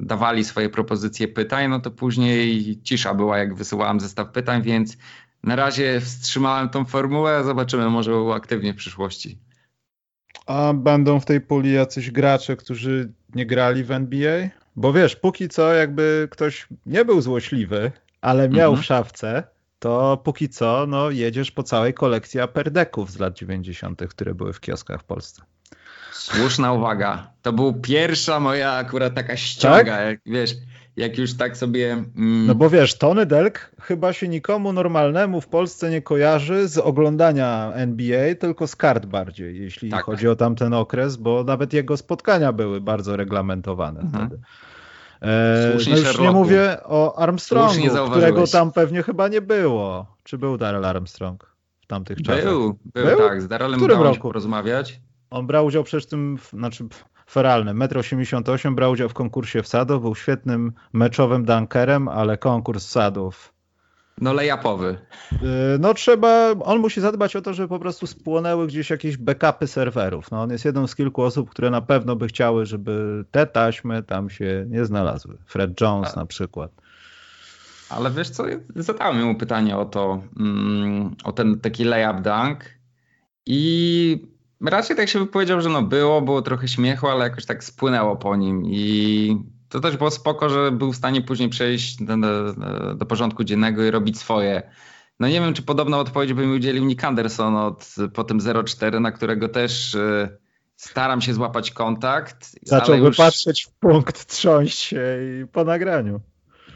dawali swoje propozycje pytań, no to później cisza była jak wysyłałem zestaw pytań, więc na razie wstrzymałem tą formułę, zobaczymy, może aktywnie w przyszłości. A będą w tej puli jacyś gracze, którzy nie grali w NBA? Bo wiesz, póki co jakby ktoś nie był złośliwy, ale miał mhm. w szafce, to póki co no, jedziesz po całej kolekcji aperdeków z lat 90., które były w kioskach w Polsce. Słuszna uwaga. To był pierwsza moja akurat taka ściąga, tak? jak, wiesz, jak już tak sobie... Mm... No bo wiesz, Tony Delk chyba się nikomu normalnemu w Polsce nie kojarzy z oglądania NBA, tylko z kart bardziej, jeśli tak. chodzi o tamten okres, bo nawet jego spotkania były bardzo reglamentowane mhm. wtedy. E, no już nie mówię o Armstrongu, którego tam pewnie chyba nie było. Czy był Daryl Armstrong w tamtych czasach? Był, był, był? tak. Z Darylem udało roku? porozmawiać. On brał udział przecież w tym, znaczy feralny, 1,88 m, brał udział w konkursie wsadów, był świetnym meczowym dunkerem, ale konkurs wsadów no layupowy. Y, no trzeba, on musi zadbać o to, żeby po prostu spłonęły gdzieś jakieś backupy serwerów. No on jest jedną z kilku osób, które na pewno by chciały, żeby te taśmy tam się nie znalazły. Fred Jones A. na przykład. Ale wiesz co, zadałem mu pytanie o to, mm, o ten taki layup dunk i raczej tak się wypowiedział, że no było, było trochę śmiechu, ale jakoś tak spłynęło po nim i to też było spoko, że był w stanie później przejść do, do, do porządku dziennego i robić swoje. No nie wiem, czy podobną odpowiedź by mi udzielił Nick Anderson od, po tym 0-4, na którego też y, staram się złapać kontakt. Zacząłby już... patrzeć w punkt, trząść się i po nagraniu.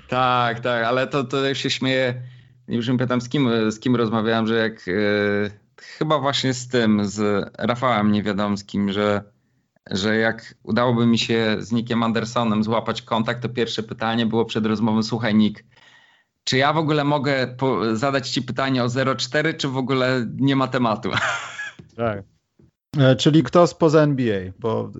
Tak, tak, ale to, to już się śmieję. Już nie pamiętam z kim, z kim rozmawiałem, że jak y, chyba właśnie z tym, z Rafałem Niewiadomskim, że, że jak udałoby mi się z Nickiem Andersonem złapać kontakt, to pierwsze pytanie było przed rozmową, słuchaj Nick, czy ja w ogóle mogę zadać ci pytanie o 04, czy w ogóle nie ma tematu? *laughs* Tak. E, czyli kto spoza NBA? Bo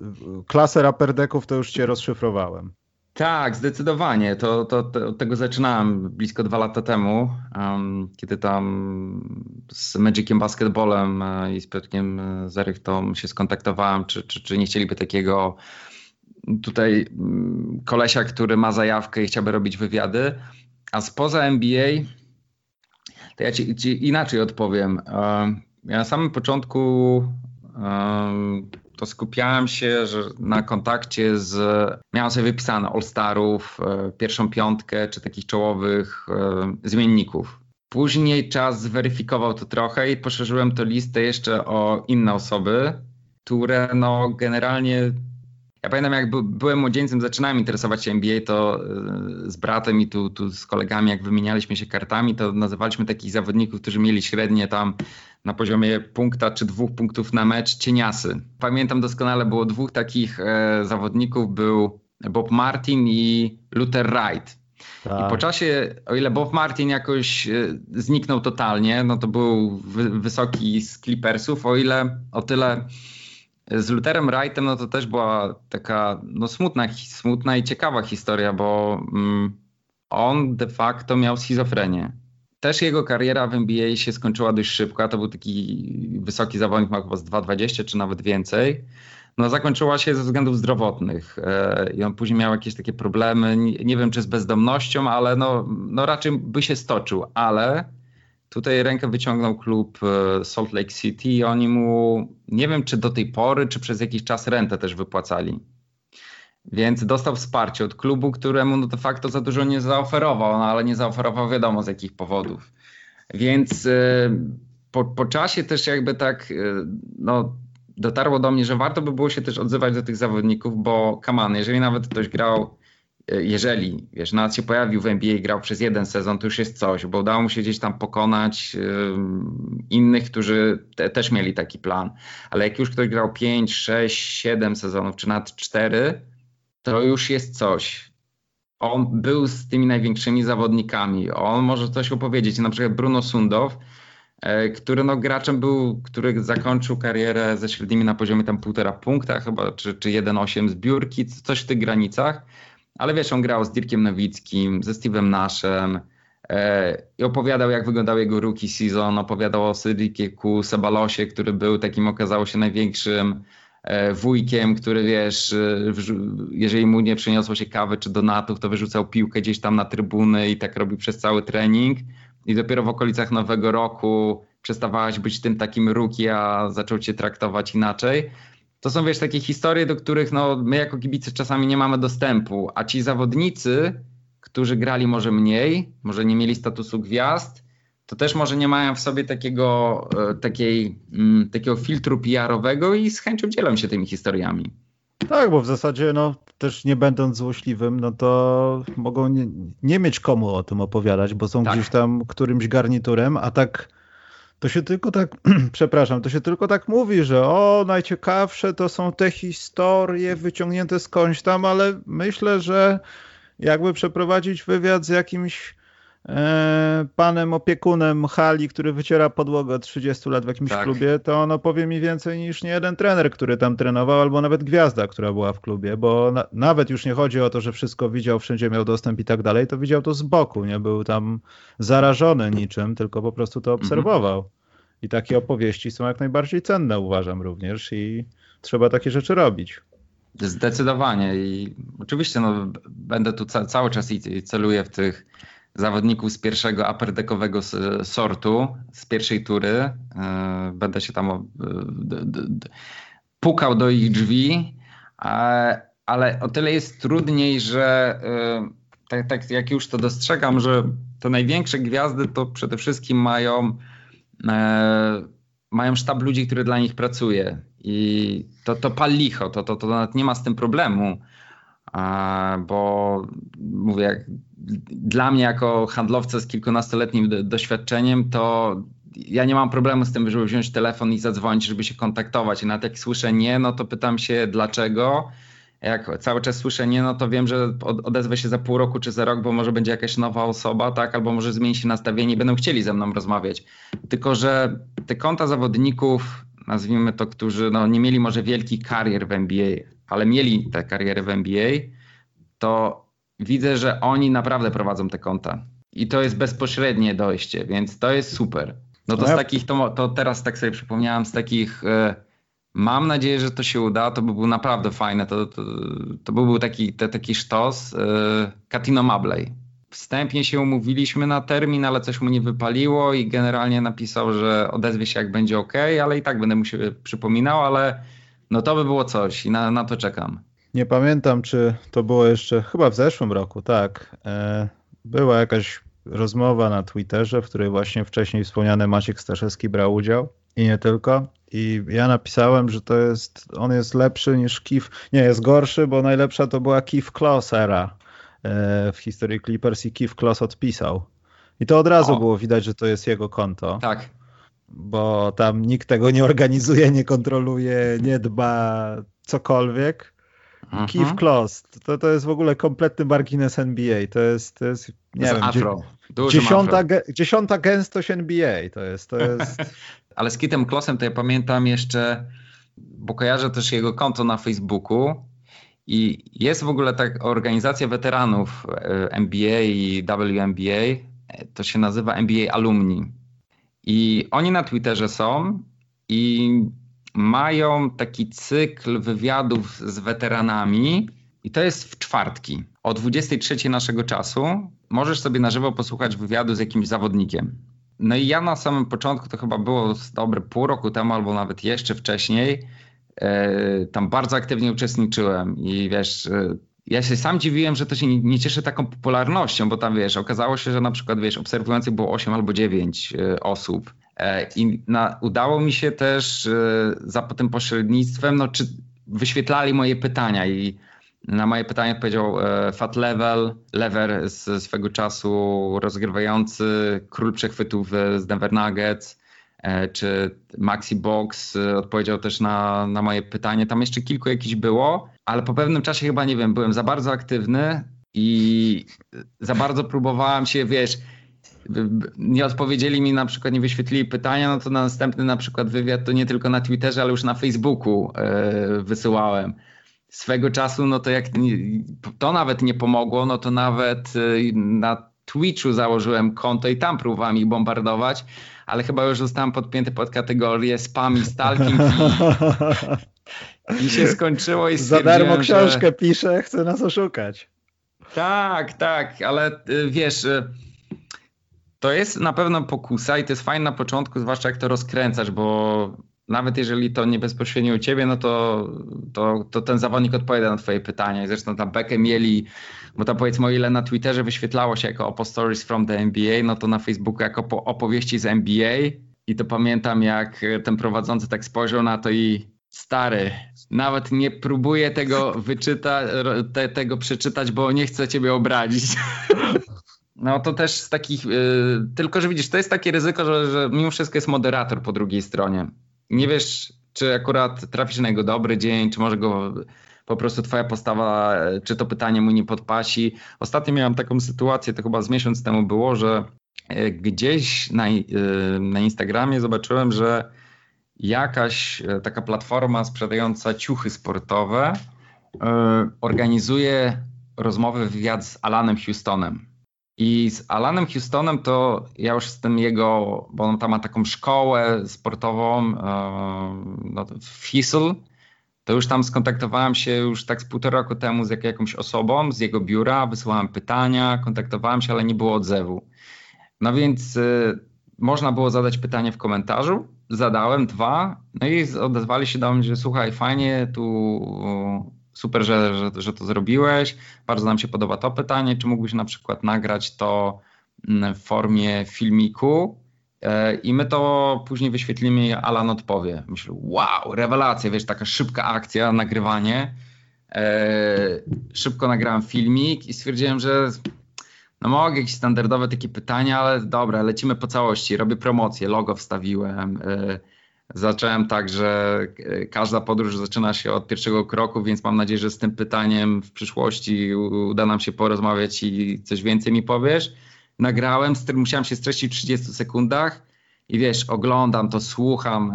klasę raperdeków to już cię rozszyfrowałem. Tak, zdecydowanie. To, to, to, od tego zaczynałem blisko dwa lata temu, um, kiedy tam z Magiciem Basketballem e, i z Piotrkiem e, Zerychtą się skontaktowałem, czy, czy, czy nie chcieliby takiego tutaj mm, kolesia, który ma zajawkę i chciałby robić wywiady. A spoza NBA, to ja ci, ci inaczej odpowiem. Ja na samym początku to skupiałem się że na kontakcie z. Miałem sobie wypisane All-Starów, e, pierwszą piątkę czy takich czołowych e, zmienników. Później czas zweryfikował to trochę i poszerzyłem tę listę jeszcze o inne osoby, które no generalnie ja pamiętam, jak byłem młodzieńcem, zaczynałem interesować się NBA, to e, z bratem i tu, tu z kolegami, jak wymienialiśmy się kartami, to nazywaliśmy takich zawodników, którzy mieli średnie tam na poziomie punkta czy dwóch punktów na mecz cieniasy. Pamiętam doskonale, było dwóch takich e, zawodników, był Bob Martin i Luther Wright. Tak. I po czasie, o ile Bob Martin jakoś e, zniknął totalnie, no to był wy, wysoki z Clippersów, o ile o tyle z Lutherem Wrightem, no to też była taka no smutna, smutna i ciekawa historia, bo mm, on de facto miał schizofrenię. Też jego kariera w NBA się skończyła dość szybko, to był taki wysoki zawodnik, ma chyba z 2,20 czy nawet więcej. No zakończyła się ze względów zdrowotnych e, i on później miał jakieś takie problemy, nie, nie wiem czy z bezdomnością, ale no, no raczej by się stoczył, ale Tutaj rękę wyciągnął klub e, Salt Lake City i oni mu, nie wiem czy do tej pory, czy przez jakiś czas rentę też wypłacali. Więc dostał wsparcie od klubu, któremu no de facto za dużo nie zaoferował, no ale nie zaoferował wiadomo z jakich powodów. Więc e, po, po czasie też jakby tak e, no, dotarło do mnie, że warto by było się też odzywać do tych zawodników, bo kaman, jeżeli nawet ktoś grał jeżeli, wiesz, nawet się pojawił w NBA i grał przez jeden sezon, to już jest coś, bo udało mu się gdzieś tam pokonać innych, którzy te, też mieli taki plan. Ale jak już ktoś grał 5, 6, 7 sezonów, czy nawet 4, to już jest coś. On był z tymi największymi zawodnikami. On może coś opowiedzieć. Na przykład Bruno Sundow, e, który no graczem był, który zakończył karierę ze średnimi na poziomie tam półtora punkta chyba, czy, czy 1,8 zbiórki, coś w tych granicach ale wiesz, on grał z Dirkiem Nowickim, ze Steve'em Nashem e, i opowiadał, jak wyglądał jego rookie season, opowiadał o Sydikiku Sebalosie, który był takim, okazało się, największym e, wujkiem, który wiesz, e, jeżeli mu nie przyniosło się kawy czy donatów, to wyrzucał piłkę gdzieś tam na trybuny i tak robił przez cały trening. I dopiero w okolicach nowego roku przestawałaś być tym takim rookie, a zaczął cię traktować inaczej to są wiesz takie historie, do których no, my jako kibice czasami nie mamy dostępu, a ci zawodnicy, którzy grali może mniej, może nie mieli statusu gwiazd, to też może nie mają w sobie takiego, e, takiej, mm, takiego filtru PR-owego i z chęcią dzielą się tymi historiami. Tak, bo w zasadzie no, też nie będąc złośliwym, no to mogą nie, nie mieć komu o tym opowiadać, bo są tak. gdzieś tam którymś garniturem, a tak to się tylko tak, *clears throat* przepraszam, to się tylko tak mówi, że o, najciekawsze to są te historie wyciągnięte skądś tam, ale myślę, że jakby przeprowadzić wywiad z jakimś panem opiekunem hali, który wyciera podłogę od 30 lat w jakimś tak. klubie, to on opowie mi więcej niż nie jeden trener, który tam trenował, albo nawet gwiazda, która była w klubie, bo na, nawet już nie chodzi o to, że wszystko widział, wszędzie miał dostęp i tak dalej, to widział to z boku, nie był tam zarażony niczym, tylko po prostu to mhm. obserwował. Mhm. I takie opowieści są jak najbardziej cenne, uważam również, i trzeba takie rzeczy robić. Zdecydowanie i oczywiście no, będę tu ca cały czas i celuję w tych zawodników z pierwszego upperdeckowego sortu, z pierwszej tury. E, będę się tam e, pukał do ich drzwi, ale o tyle jest trudniej, że tak, tak jak już to dostrzegam, że te największe gwiazdy to przede wszystkim mają mają sztab ludzi, który dla nich pracuje i to, to pal licho, to, to, to nawet nie ma z tym problemu, bo mówię, dla mnie jako handlowca z kilkunastoletnim doświadczeniem, to ja nie mam problemu z tym, żeby wziąć telefon i zadzwonić, żeby się kontaktować. I nawet jak słyszę nie, no to pytam się dlaczego. Jak cały czas słyszę nie, no to wiem, że odezwę się za pół roku czy za rok, bo może będzie jakaś nowa osoba, tak, albo może zmieni się nastawienie i będą chcieli ze mną rozmawiać. Tylko, że te konta zawodników, nazwijmy to, którzy no, nie mieli może wielki karier w NBA, ale mieli tę karierę w NBA, to widzę, że oni naprawdę prowadzą te konta. I to jest bezpośrednie dojście, więc to jest super. No to z takich, to, to teraz tak sobie przypomniałem, z takich, e, mam nadzieję, że to się uda, to by było naprawdę fajne, to, to, to by był taki, te, taki sztos, e, Katino Mabley. Wstępnie się umówiliśmy na termin, ale coś mu nie wypaliło i generalnie napisał, że odezwie się jak będzie ok, ale i tak będę mu się przypominał, ale no to by było coś i na, na to czekam. Nie pamiętam, czy to było jeszcze, chyba w zeszłym roku, tak. E, była jakaś rozmowa na Twitterze, w której właśnie wcześniej wspomniany Maciek Staszewski brał udział i nie tylko. I ja napisałem, że to jest, on jest lepszy niż Kif, nie, jest gorszy, bo najlepsza to była Kif Kloss era e, w historii Clippers i Kif Kloss odpisał. I to od razu o. było widać, że to jest jego konto. Tak. Bo tam nikt tego nie organizuje, nie kontroluje, nie dba cokolwiek. Mhm. Keith Kloss, to, to jest w ogóle kompletny margines NBA. To jest, to jest nie to wiem, afro. Dziesiąta, afro. dziesiąta gęstość NBA. To jest, to jest... *laughs* Ale z Kitem Klossem to ja pamiętam jeszcze, bo kojarzę też jego konto na Facebooku i jest w ogóle tak organizacja weteranów e, NBA i WNBA, to się nazywa NBA Alumni. I oni na Twitterze są i mają taki cykl wywiadów z weteranami i to jest w czwartki. O 23 naszego czasu możesz sobie na żywo posłuchać wywiadu z jakimś zawodnikiem. No i ja na samym początku, to chyba było dobre pół roku temu albo nawet jeszcze wcześniej, e, tam bardzo aktywnie uczestniczyłem i wiesz, e, ja się sam dziwiłem, że to się nie, cieszy taką popularnością, bo tam wiesz, okazało się, że na przykład wiesz, obserwujących było 8 albo 9 e, osób. E, I na, udało mi się też e, za tym pośrednictwem, no, czy wyświetlali moje pytania i na moje pytanie odpowiedział Fat Level, lever z swego czasu rozgrywający król przechwytów z Denver Nuggets, czy Maxi Box odpowiedział też na, na moje pytanie. Tam jeszcze kilku jakichś było, ale po pewnym czasie chyba, nie wiem, byłem za bardzo aktywny i za bardzo próbowałem się, wiesz, nie odpowiedzieli mi na przykład, nie wyświetlili pytania, no to na następny na przykład wywiad to nie tylko na Twitterze, ale już na Facebooku e, wysyłałem. Swego czasu, no to jak to nawet nie pomogło, no to nawet e, na Twitchu założyłem konto i tam próbowałem ich bombardować, ale chyba już zostałem podpięty pod kategorię spam i stalking i, *laughs* i się skończyło i Za darmo książkę że... pisze, chce nas oszukać. Tak, tak, ale e, wiesz to jest na pewno pokusa i to jest fajne na początku, zwłaszcza jak to rozkręcasz, bo nawet jeżeli to nie bezpośrednio u ciebie, no to, to, to ten zawodnik odpowiada na twoje pytania. I zresztą tam bekę mieli, bo tam powiedzmy o ile na Twitterze wyświetlało się jako Opo Stories from the NBA, no to na Facebooku jako opowieści z NBA. I to pamiętam jak ten prowadzący tak spojrzał na to i stary, nawet nie próbuję tego *laughs* wyczytać, te, tego przeczytać, bo nie chcę ciebie obrazić. *laughs* No to też z takich, yy, tylko że widzisz, to jest takie ryzyko, że, że mimo wszystko jest moderator po drugiej stronie. Nie wiesz, czy akurat trafisz na jego dobry dzień, czy może go po prostu twoja postawa, czy to pytanie mu nie podpasi. Ostatnio miałem taką sytuację, to chyba z miesiąc temu było, że y, gdzieś na, y, na Instagramie zobaczyłem, że jakaś taka platforma sprzedająca ciuchy sportowe organizuje rozmowę, wywiad z Alanem Houstonem. I z Alanem Houstonem to ja już z tym jego, bo on tam ma taką szkołę sportową e, no, w Hisl, to już tam skontaktowałem się już tak z półtora roku temu z jak, jakąś osobą z jego biura, wysyłałem pytania, kontaktowałem się, ale nie było odzewu. No więc y, można było zadać pytanie w komentarzu, zadałem dwa, no i odezwali się do mnie, że słuchaj, fajnie, tu super, że, że, że to zrobiłeś, bardzo nam się podoba to pytanie, czy mógłbyś na przykład nagrać to mm, w formie filmiku, i my to później wyświetlimy i Alan odpowie. Myślę, wow, rewelacja, wiesz, taka szybka akcja, nagrywanie. E, szybko nagrałem filmik i stwierdziłem, że no mogę jakieś standardowe takie pytania, ale dobra, lecimy po całości. Robię promocję, logo wstawiłem. E, zacząłem tak, że każda podróż zaczyna się od pierwszego kroku, więc mam nadzieję, że z tym pytaniem w przyszłości uda nam się porozmawiać i coś więcej mi powiesz. Nagrałem, musiałem się streścić w 30 sekundach i wiesz, oglądam to, słucham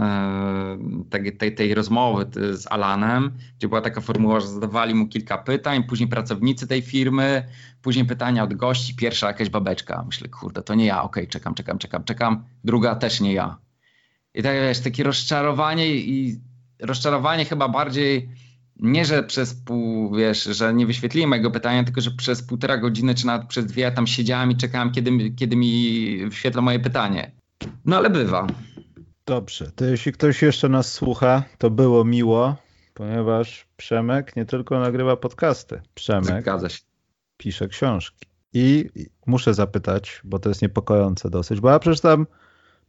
tej, tej, tej, rozmowy z Alanem, gdzie była taka formuła, że zadawali mu kilka pytań, później pracownicy tej firmy, później pytania od gości, pierwsza jakaś babeczka. Myślę, kurde, to nie ja, okej, okay, czekam, czekam, czekam, czekam, druga też nie ja. I tak wiesz, takie rozczarowanie i rozczarowanie chyba bardziej nie, że przez pół, wiesz, że nie wyświetliłem mojego pytania, tylko że przez półtora godziny, czy nawet przez dwie ja tam siedziałem i czekałem, kiedy, kiedy mi wyświetla moje pytanie. No ale bywa. Dobrze, to jeśli ktoś jeszcze nas słucha, to było miło, ponieważ Przemek nie tylko nagrywa podcasty. Przemek pisze książki. I muszę zapytać, bo to jest niepokojące dosyć, bo ja przeczytam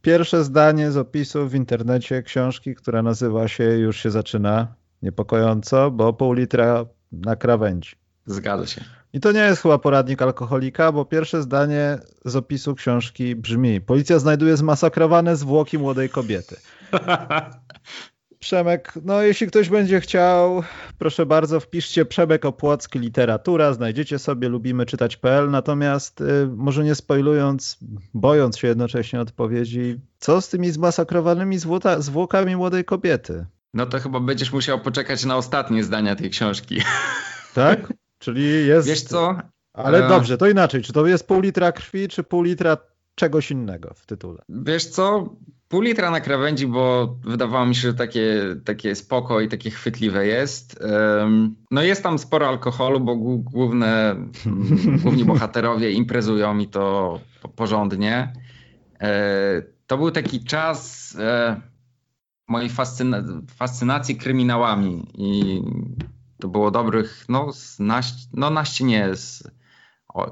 pierwsze zdanie z opisu w internecie książki, która nazywa się, już się zaczyna niepokojąco, bo pół litra na krawędzi. Zgadza się. I to nie jest chyba poradnik alkoholika, bo pierwsze zdanie z opisu książki brzmi: Policja znajduje zmasakrowane zwłoki młodej kobiety. *laughs* Przemek, no jeśli ktoś będzie chciał, proszę bardzo, wpiszcie Przemek Opłocki Literatura, znajdziecie sobie lubimy czytać.pl, natomiast y, może nie spoilując, bojąc się jednocześnie odpowiedzi, co z tymi zmasakrowanymi zwłota, zwłokami młodej kobiety? No to chyba będziesz musiał poczekać na ostatnie zdania tej książki. *laughs* Tak? Czyli jest. Wiesz co? Ale e... dobrze, to inaczej. Czy to jest pół litra krwi, czy pół litra czegoś innego w tytule? Wiesz co? Pół litra na krawędzi, bo wydawało mi się, że takie, takie spoko i takie chwytliwe jest. No jest tam sporo alkoholu, bo główne, *laughs* główni bohaterowie imprezują i to porządnie. E, to był taki czas e, mojej fascyna fascynacji kryminałami i to było dobrych, no, naście, no naście nie, z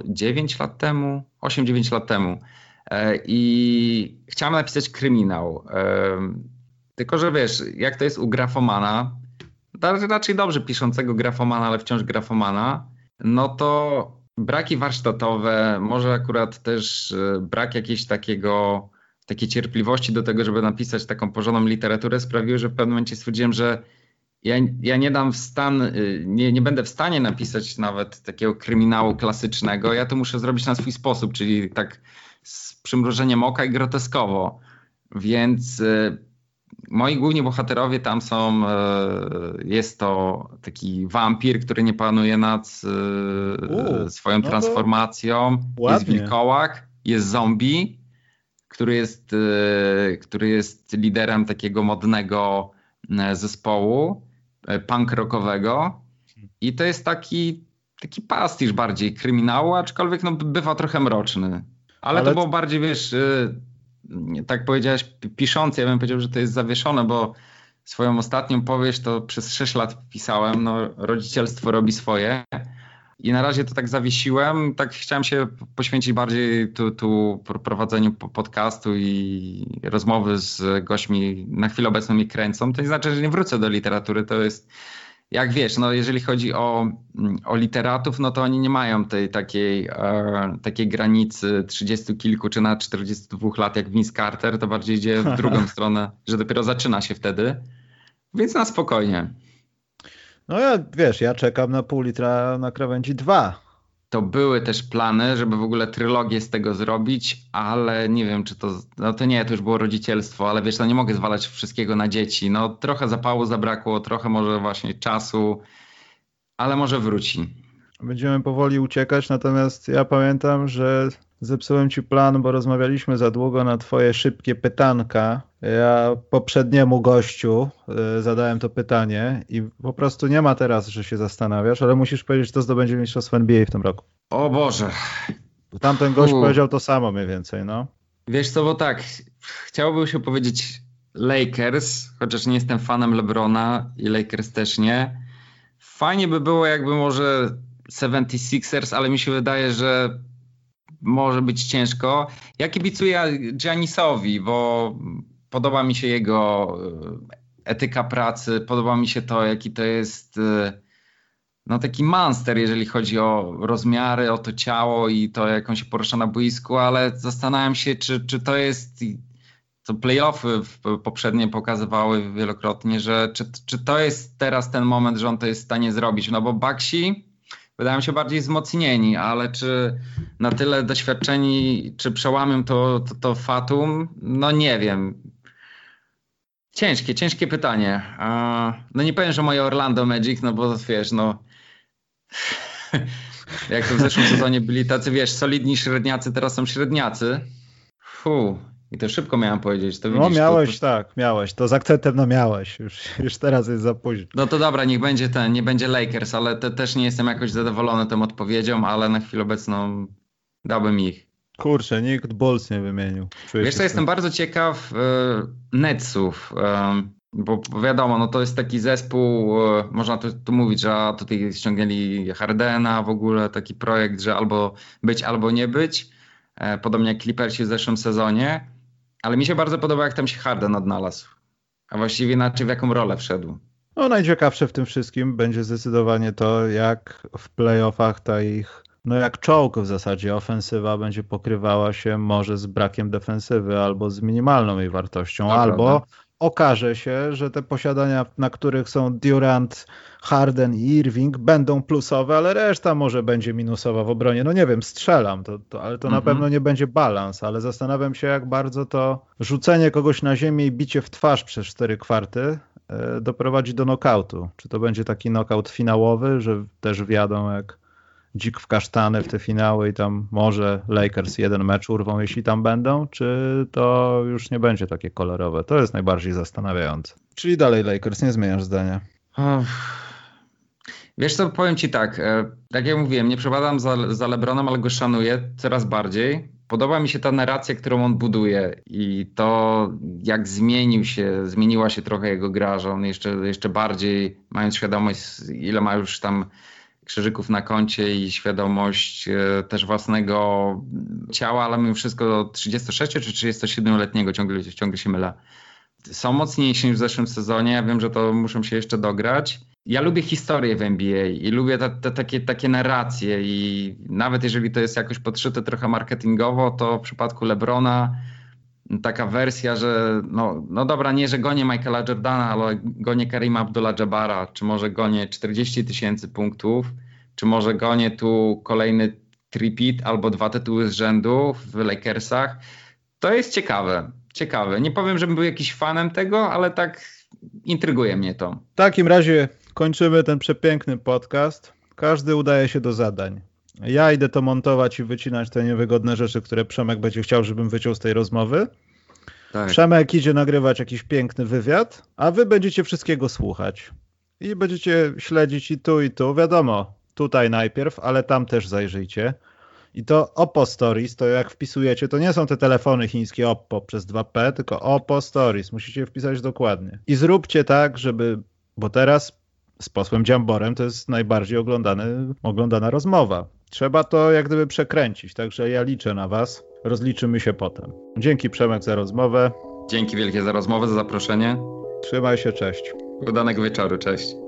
9 lat temu, 8-9 lat temu. E, I chciałem napisać kryminał. E, tylko, że wiesz, jak to jest u grafomana, raczej dobrze piszącego grafomana, ale wciąż grafomana, no to braki warsztatowe, może akurat też e, brak jakiegoś takiego, takiej cierpliwości do tego, żeby napisać taką porządną literaturę sprawiły, że w pewnym momencie stwierdziłem, że ja, ja nie dam w stan, y, nie, nie będę w stanie napisać nawet takiego kryminału klasycznego. Ja to muszę zrobić na swój sposób, czyli tak z przymrużeniem oka i groteskowo. Więc y, moi główni bohaterowie tam są, y, jest to taki wampir, który nie panuje nad U, swoją no transformacją, jest wilkołak, jest zombie, który jest, który jest liderem takiego modnego zespołu E, punk rockowego i to jest taki, taki pastisz bardziej kryminału, aczkolwiek no, bywa trochę mroczny. Ale, Ale to było bardziej, wiesz, tak powiedziałeś, piszący, ja bym powiedział, że to jest zawieszone, bo swoją ostatnią powieść to przez 6 lat pisałem, no rodzicielstwo robi swoje. I na razie to tak zawiesiłem, tak chciałem się poświęcić bardziej tu, tu prowadzeniu podcastu i rozmowy z gośćmi na chwilę obecną mnie kręcą. To nie znaczy, że nie wrócę do literatury, to jest jak wiesz, no jeżeli chodzi o, o literatów, no to oni nie mają tej takiej, e, takiej granicy 30 kilku czy na 42 lat jak Vince Carter, to bardziej idzie w drugą *laughs* stronę, że dopiero zaczyna się wtedy. Więc na spokojnie. No ja, wiesz, ja czekam na pół litra na krawędzi dwa. To były też plany, żeby w ogóle trylogię z tego zrobić, ale nie wiem, czy to. No to nie, to już było rodzicielstwo, ale wiesz, no nie mogę zwalać wszystkiego na dzieci. No trochę zapału zabrakło, trochę może właśnie czasu, ale może wróci. Będziemy powoli uciekać, natomiast ja pamiętam, że zepsułem ci plan, bo rozmawialiśmy za długo na twoje szybkie pytanka. Ja poprzedniemu gościu y, zadałem to pytanie i po prostu nie ma teraz, że się zastanawiasz, ale musisz powiedzieć, kto zdobędzie mistrzostwo NBA w tym roku. O Boże. Tamten gość U. powiedział to samo mniej więcej, no. Wiesz co, bo tak, chciałbym się powiedzieć Lakers, chociaż nie jestem fanem LeBrona i Lakers też nie. Fajnie by było jakby może 76ers, ale mi się wydaje, że może być ciężko. Ja kibicuję Giannisowi, bo podoba mi się jego e, etyka pracy, podoba mi się to, jaki to jest e, no taki monster, jeżeli chodzi o rozmiary, o to ciało i to, jak on się porusza na boisku, ale zastanawiam się, czy, czy to jest, co playoffy poprzednie pokazywały wielokrotnie, że czy, czy to jest teraz ten moment, że on to jest w stanie zrobić, no bo Baxi wydają się bardziej wzmocnieni, ale czy na tyle doświadczeni, czy przełamią to, to, to fatum, no nie wiem. Ciężkie, ciężkie pytanie. No nie powiem, że moje Orlando Magic, no bo wiesz, no *laughs* jak to w zeszłym sezonie byli tacy, wiesz, solidni średniacy, teraz są średniacy. I to szybko miałem powiedzieć. To no widzisz, miałeś, to... tak, miałeś. To z akcentem no miałeś. Już, już teraz jest za późno. No to dobra, niech będzie ten, nie będzie Lakers, ale te, też nie jestem jakoś zadowolony tą odpowiedzią, ale na chwilę obecną dałbym ich. Kurczę, nikt Bulls nie wymienił. Czuję Wiesz co, jestem bardzo ciekaw y, Netsów. Y, bo wiadomo, no to jest taki zespół, e, można tu, tu mówić, że tutaj ściągnęli Hardena w ogóle, taki projekt, że albo być, albo nie być. E, podobnie jak Clippersi w zeszłym sezonie. Ale mi się bardzo podoba, jak tam się Harden odnalazł. A właściwie inaczej w jaką rolę wszedł. No najciekawsze w tym wszystkim będzie zdecydowanie to, jak w playoffach ta ich, no jak czołg w zasadzie, ofensywa będzie pokrywała się może z brakiem defensywy albo z minimalną jej wartością, albo prawda okaże się, że te posiadania, na których są Durant, Harden i Irving będą plusowe, ale reszta może będzie minusowa w obronie. No nie wiem, strzelam, to, to ale to mhm. na pewno nie będzie balans, ale zastanawiam się, jak bardzo to rzucenie kogoś na ziemię i bicie w twarz przez cztery kwarty e, doprowadzi do nokautu. Czy to będzie taki nokaut finałowy, że też wiadą jak dzik w kasztany w te finały i tam może Lakers jeden mecz urwą, jeśli tam będą, czy to już nie będzie takie kolorowe? To jest najbardziej zastanawiające. Czyli dalej Lakers, nie zmieniasz zdania. Wiesz co, powiem ci tak, e, tak jak mówiłem, nie przepadam za, za Lebronem, ale go szanuję coraz bardziej. Podoba mi się ta narracja, którą on buduje i to, jak zmienił się, zmieniła się trochę jego gra, że on jeszcze, jeszcze bardziej, mając świadomość, ile ma już tam krzyżyków na koncie i świadomość e, też własnego ciała, ale mimo wszystko 36 czy 37-letniego, ciągle, ciągle się mylę. Są mocniejsi niż w zeszłym sezonie. Ja wiem, że to muszą się jeszcze dograć. Ja lubię historię w NBA i lubię te, te, takie, takie narracje i nawet jeżeli to jest jakoś podszyte trochę marketingowo, to w przypadku Lebrona taka wersja, że no, no dobra, nie, że gonię Michaela Jordana, ale gonię Karima Abdullah-Jabara, czy może gonię 40 tysięcy punktów, czy może gonię tu kolejny tripit albo dwa tytuły z rzędu w Lakersach. To jest ciekawe, ciekawe. Nie powiem, żebym był jakiś fanem tego, ale tak intryguje mnie to. W takim razie kończymy ten przepiękny podcast. Każdy udaje się do zadań. Ja idę to montować i wycinać te niewygodne rzeczy, które Przemek będzie chciał, żebym wyciął z tej rozmowy. Tak. Przemek idzie nagrywać jakiś piękny wywiad, a wy będziecie wszystkiego słuchać. I będziecie śledzić i tu, i tu. Wiadomo, tutaj najpierw, ale tam też zajrzyjcie. I to Oppo Stories, to jak wpisujecie, to nie są te telefony chińskie Oppo przez 2P, tylko Oppo Stories. Musicie wpisać dokładnie. I zróbcie tak, żeby, bo teraz z posłem Dziamborem to jest najbardziej oglądany, oglądana rozmowa. Trzeba to jak gdyby przekręcić, także ja liczę na Was. Rozliczymy się potem. Dzięki Przemek za rozmowę. Dzięki wielkie za rozmowę, za zaproszenie. Trzymaj się, cześć. Udanego wieczoru, cześć.